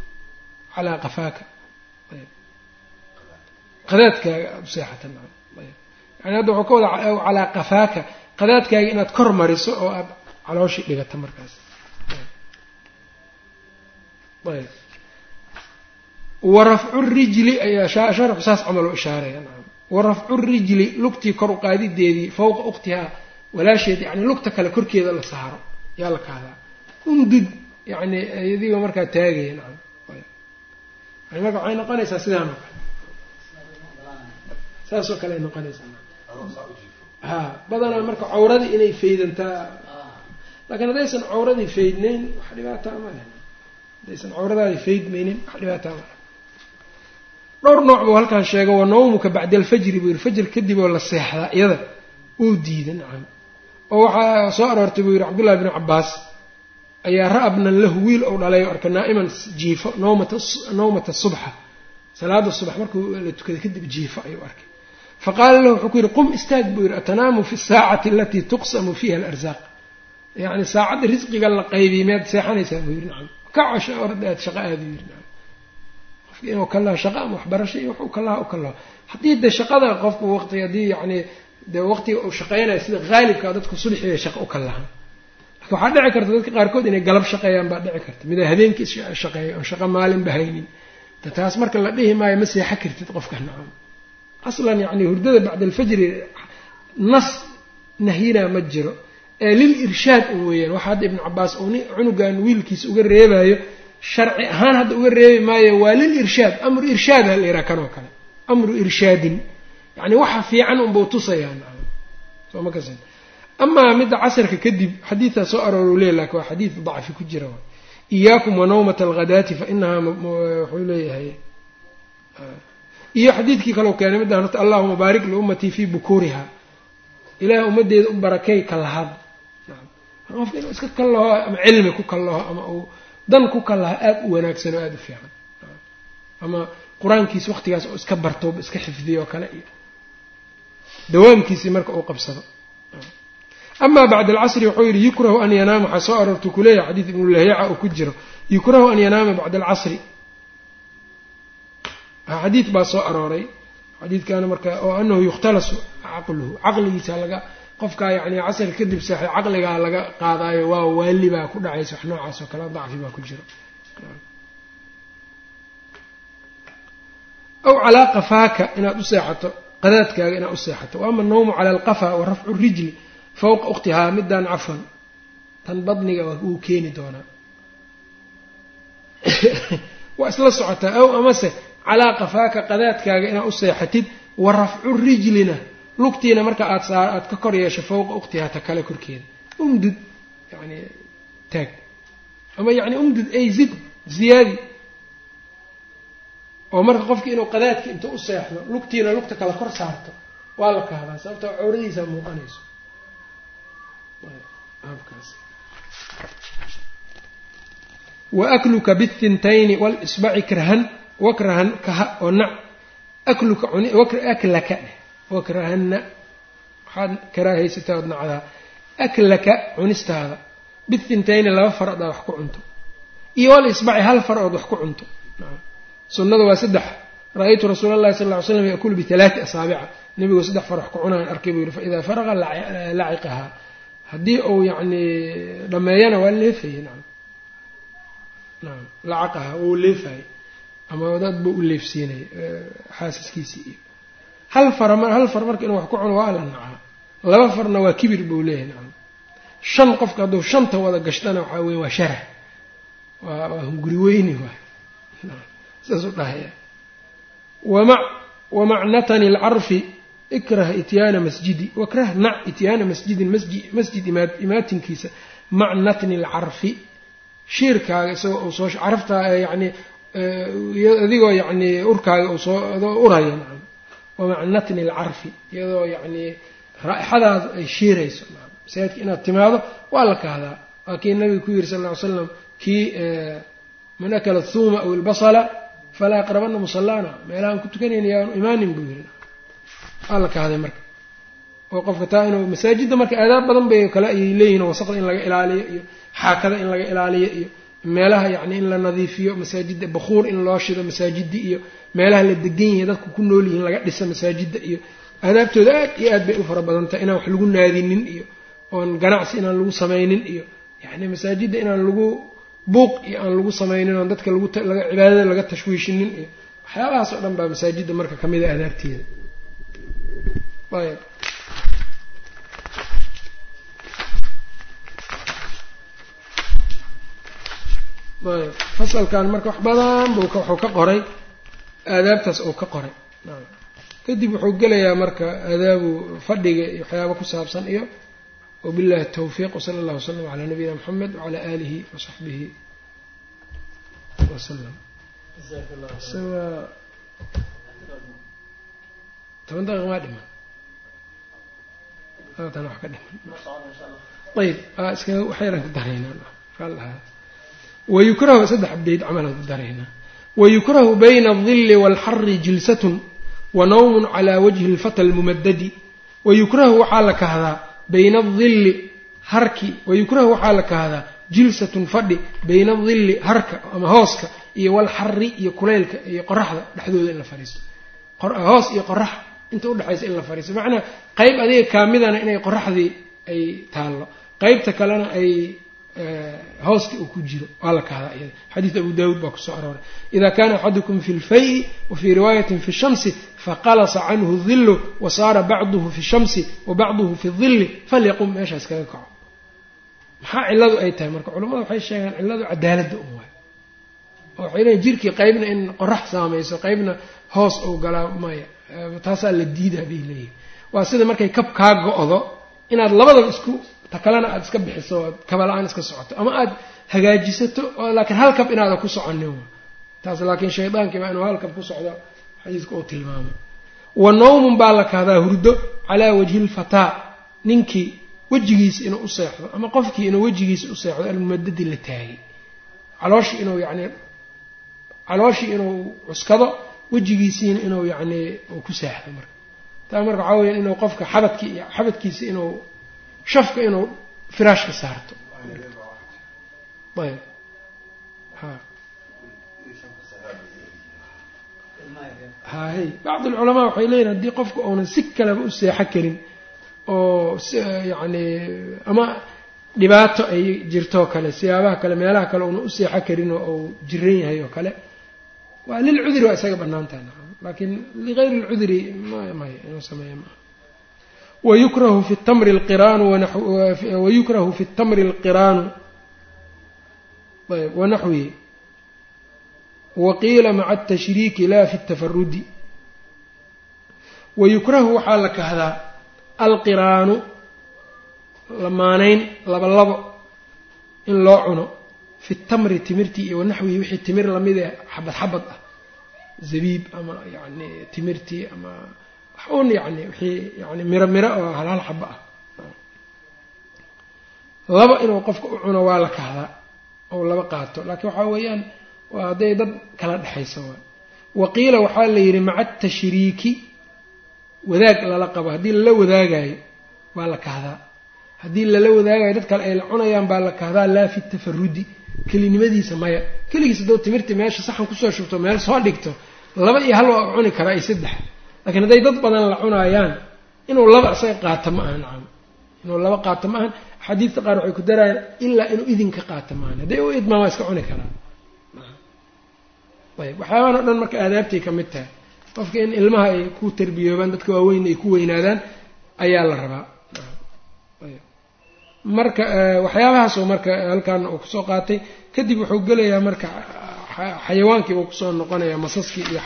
Calaa qafaaka ayb. Qadaadkaaga aada u seexato nacam ayb. Yani hadda waxuu ka wada calaa qafaaka qadaadkaaga inaad kor mariso oo aada calooshii dhigato markaas. Ayb wa rafcu rijli ayaa sharxu saas camal u ishaaraya wa rafcu rijli lugtii kor u qaadideedii fawqa ukhtihaa walaasheed yani lugta kale korkeeda la saaro yaa la kahdaa undud yani idigoo markaa taagaya nacam yani marka waxay noqonaysaa sidaan oo kale saas oo kale ay noqonaysaa ha badanaa marka cawradii inay faydantaa. Laakiin haddaysan cawradii faydnayn wax dhibaataa ma leh. Haddaysan cawradaadi faydmaynin wax dhibaataa ma leh dhowr nooc buu halkaan sheega wa nawmuka bacda alfajri buu yihi fajr kadib oo la seexdaa iyada uu diida nacam. Oo waxaa soo aroortay buu yihi cabdullahi bnu cabaas ayaa ra'abnan lahu wiil ou dhalay o arka naa'iman jiifo nawmata subxa salaada subax markuu la tukaday kadib jiifo ayuu arkay. Faqaala lahu wuxuu ku yihi qum istaag buu yihi atanaamu fi saacati alatii tuqsamu fiiha alarzaaq yacni saacadda risqiga la qaybiy miyaad seexanaysaa buu yihi nacam. Kaco orad aad shaqa aada u yihi nacam qofki inuu ka laho shaqa ama waxbarasho iyo waxuu ka laha u ka laho haddii de shaqada qofku waqti haddii yacni dee waqtiga uu shaqeynayo sida haalibkaa dadku subxiiay shaqa u ka lahaan laakin waxaa dhici karta dadka qaarkood inay galab shaqeeyaan baa dhici karta. Mida habeenkii shaqeeya oon shaqa maalinba haynin. Taas marka la dhihi maayo ma seexa kartid qofka nacam. Aslan yacni hurdada bacda alfajri nas nahyinaa ma jiro. Ee lil irshaad un weeyaan. Waxa hadda ibnu cabaas uu ni cunugan wiilkiisa uga reebayo sharci ahaan hadda uga reebi maayo waa lil irshaad amru irshaad ha la yidhaha kanoo kale. Amru irshaadin. Yacni waxa fiican unbuu tusayaa nacam. Soo ma kasan amaa midda casrka kadib xadiidtaa soo arooru leey laakiin waa xadiid dacfi ku jira iyaakum wa nawmata alghadaati fa inahaa wuxuu leeyahay iyo xadiidkii kaleu keenay midaan horta allahuma baarik liummatii fii bukuuriha ilaah ummaddeeda u barakay kalahaad qofka inuu iska kallaho ama cilmi ku kallaho ama uu dan ku kallaho aada u wanaagsan oo aada u fiican. Ama qur'aankiisi waqtigaas oo iska barto iska xifdiyo oo kale iyo dawaamkiisii marka uu qabsado. Amaa bacda alcasri wuxuu yidhi yukrahu an yanaama waxaa soo aroortu kuleeyahay xadiid ibnulahyaca uu ku jiro. Yukrahu an yanaama bacda alcasri. Xadiid baa soo arooray. Xadiidkana marka oo anahu yukhtalasu caqluhu. Caqligiisa laga qofkaa yacni casri kadib seexay caqligaa laga qaadaayo waa waali baa ku dhacaysa wax noocaas oo kale dacfi baa ku jiro aw calaa qafaaka inaad u seexato qadaadkaaga inaad u seexato. Wa ama annawmu cala alqafa wa rafcu rijli fowqa ukhtihaa midaan cafan tan badniga wuu keeni doonaa. Waa isla socotaa aw amase calaa qafaaka qadaadkaaga inaad u seexatid wa rafcu rijlina lugtiina marka aad saa aad ka kor yeesho fowqa ukhtihaa ta kale korkeeda. Umdud yani taag ama yani umdud ay zid ziyaadi. Oo marka qofki inuu qadaadka inta u seexdo lugtiina lugta kale kor saarto waa la kahdaa sababtoo cawradiisa muuqanayso. Wa akluka bithintayni walisbaci krahan wakrahan kaha oo nac. Akluka aklaka wakrahanna waxaad karaahaysataa ood nacdaa aklaka cunistaada bithintayni laba far odaa wax ku cunto. Iyo walisbaci hal far ood wax ku cunto. Sunnada waa saddex. Ra'aytu rasuula allahi sal ly slam yakulu bialaati asaabica. Nebigoo saddex far wax ku cunaan arkay buu yihi faidaa faraqa laciqahaa haddii uu yacni dhameeyana waa leefayey nacam nacam lacaqahaa wuu leefayey ama dad buu u leefsiinay xaasiskiisii iyo hal far hal far marka inuu wax ku cuno waa la nacaa laba farna waa kibir buu leeyahay nacam. Shan qofka hadduu shanta wada gashtana waxaa weye waa sharah waa waa hunguri weyni waay saasuu dhahaya wama wamacnatani alcarfi ikrah ityaana masjidi. Wakrah nac ityaana masjidin masji masjid imaa imaatinkiisa macnatni alcarfi. Shiirkaaga isagoo uu soo caraftaa yani adigoo yacni urkaaga uu soo adoo uraya nacam wamacnatni alcarfi iyadoo yacni raaixadaadu ay shiirayso masaajidka inaad timaado waa la kahdaa waa kii nabiga ku yiri sal lla ly slam kii man akala thuuma aw ilbasala falaa yaqrabana musalaana meelahaan ku tukanayna yaanu imaanin buu yiri waa la kahday marka oo qofka taa inuu masaajidda marka aadaab badan bay kale ayay leeyihiin wasaqda in laga ilaaliyo iyo xaakada in laga ilaaliyo iyo meelaha yacni in la nadiifiyo masaajidda bakuur in loo shido masaajidda iyo meelaha la degan yahay dadku ku nool yihiin laga dhisa masaajidda iyo aadaabtooda aad iyo aad bay u fara badantahay inaan wax lagu naadinin iyo oon ganacsi inaan lagu samaynin iyo yacni masaajidda inaan lagu buuq iyo aan lagu samaynin oon dadka lagu cibaadada laga tashwiishinin iyo waxyaabahaas oo dhan baa masaajidda marka ka mid a aadaabteeda ayb fasalkan marka wax badan bu wuxuu ka qoray. Aadaabtaas uu ka qoray. Kadib wuxuu gelayaa marka aadaabu fadhiga iyo waxyaaba ku saabsan iyo wabillahi tawfiiq wsala allah wslam calaa nabiyina moxamed wacalaa aalihi wasaxbihi wasalam toban daqiiq maa dhiman. Tan wax ka dhiman. Ayb iskaga waxyaraan ku daraynaa wayukrahu saddex beyd camalaan ku daraynaa wayukrahu bayna aldilli waalxari jilsatun wa nawmun calaa wajhi lfata almumadadi wayukrahu waxaa la kahdaa bayna adilli harki wayukrahu waxaa la kahdaa jilsatun fadhi bayna adilli harka ama hooska iyo walxari iyo kulaylka iyo qoraxda dhexdooda in la fadhiisto hoos iyo qorax inta udhexaysa in la fadhiisto macnaa qeyb adiga kaamidana inay qoraxdii ay taallo qeybta kalena ay hooskii uu ku jiro waa la kahdaa iyada. Xadiid abu daawuud baa ku soo arooray. Ida kana axadukum fi lfayi wa fii riwaayatin fi shamsi faqalasa canhu dillu wa saara bacduhu fi shamsi wa bacduhu fi dilli falyaqum meeshaas kaga kaco. Maxaa cilladu ay tahay? Marka culamada waxay sheegaan cilladu cadaaladda un waay. Oo waxay jirkii qeybna in qorax saamayso qeybna hoos uu galaa maya taasaa la diidaa bay leeyihiin waa sida markay kab kaa go-do inaad labadaba isku ta kalena aada iska bixiso oad kaba-la-aan iska socoto ama aada hagaajisato laakiin hal kab inaada ku soconin taas laakiin shaydaankiiba inuu hal kab ku socdo xadiiska uu tilmaamay wa nawmun baa la kahdaa hurdo calaa wajhi lfataa ninkii wejigiisa inuu u seexdo ama qofkii inuu wejigiisa u seexdo almumadadi la taagay. Calooshi inuu yacni calooshii inuu cuskado wejigiisiina inuu yacni ku saaxdo marka. Taa marka waxaa weya inuu qofka xabadki xabadkiisa inuu shafka inuu firaashka saarto. Ayb. Ha. Hahay bacd alculamaa waxay leeyihiin haddii qofku uunan si kaleba u seexo karin oo yacni ama dhibaato ay jirtoo kale siyaabaha kale meelaha kale una u seexo karin oo uu jiran yahay oo kale waa lilcudri waa isaga bannaan tahay nacam laakiin ligayri lcudri mmaya inuu sameeya maaha wayukrahu fi tamri lqiraanu wayukrahu fi tamri alqiraanu ayb wanaxwihi waqiila maca atashriiki la fi tafarudi wayukrahu waxaa la kahdaa alqiraanu lamaanayn laba labo in loo cuno fi tamri timirtii iyo wanaxwihi wixii timir la mid ee xabad xabad ah zabiib ama yani timirtii ama wax un yani wixii yani miro miro oo hal hal xaba ah. Laba inuu qofka u cuno waa la kahdaa ou laba qaato laakiin waxaa weeyaan waa hadday dad kala dhexaysa waa waqiila waxaa la yidhi maca atashriiki wadaag lala qabo. Haddii lala wadaagayo waa la kahdaa haddii lala wadaagayo dad kale ay la cunayaan baa la kahdaa laa fi tafarudi kelinimadiisa maya. Keligiis haddoo timirta meesha saxan ku soo shubto meel soo dhigto laba iyo hal waa cuni karaa iyo saddex laakiin hadday dad badan la cunaayaan inuu laba isaga qaato ma aha nacam. Inuu laba qaato ma ahan axaadiidta qaar waxay ku darayaan ilaa inuu idinka qaato ma ahan hadday u idmaan waa iska cuni karaa. Ayb waxyaabahan o dhan marka aadaabtay ka mid tahay. Qofka in ilmaha ay ku tarbiyoobaan dadka waaweyn ay ku weynaadaan ayaa la rabaa. Marka waxyaabahaasoo marka halkan uu ku soo qaatay kadib wuxuu gelayaa marka xayawaankii buu ku soo noqonayaa masaskii iyo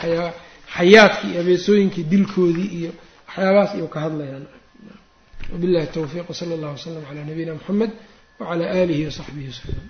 xayaadkii iyo abeesooyinkii dilkoodii iyo waxyaabahaas iyuu ka hadlayaan. Wabillahi towfiiq wsala allahu wasalam calaa nabiyina muxamed wacalaa aalihi wasaxbihi wasalam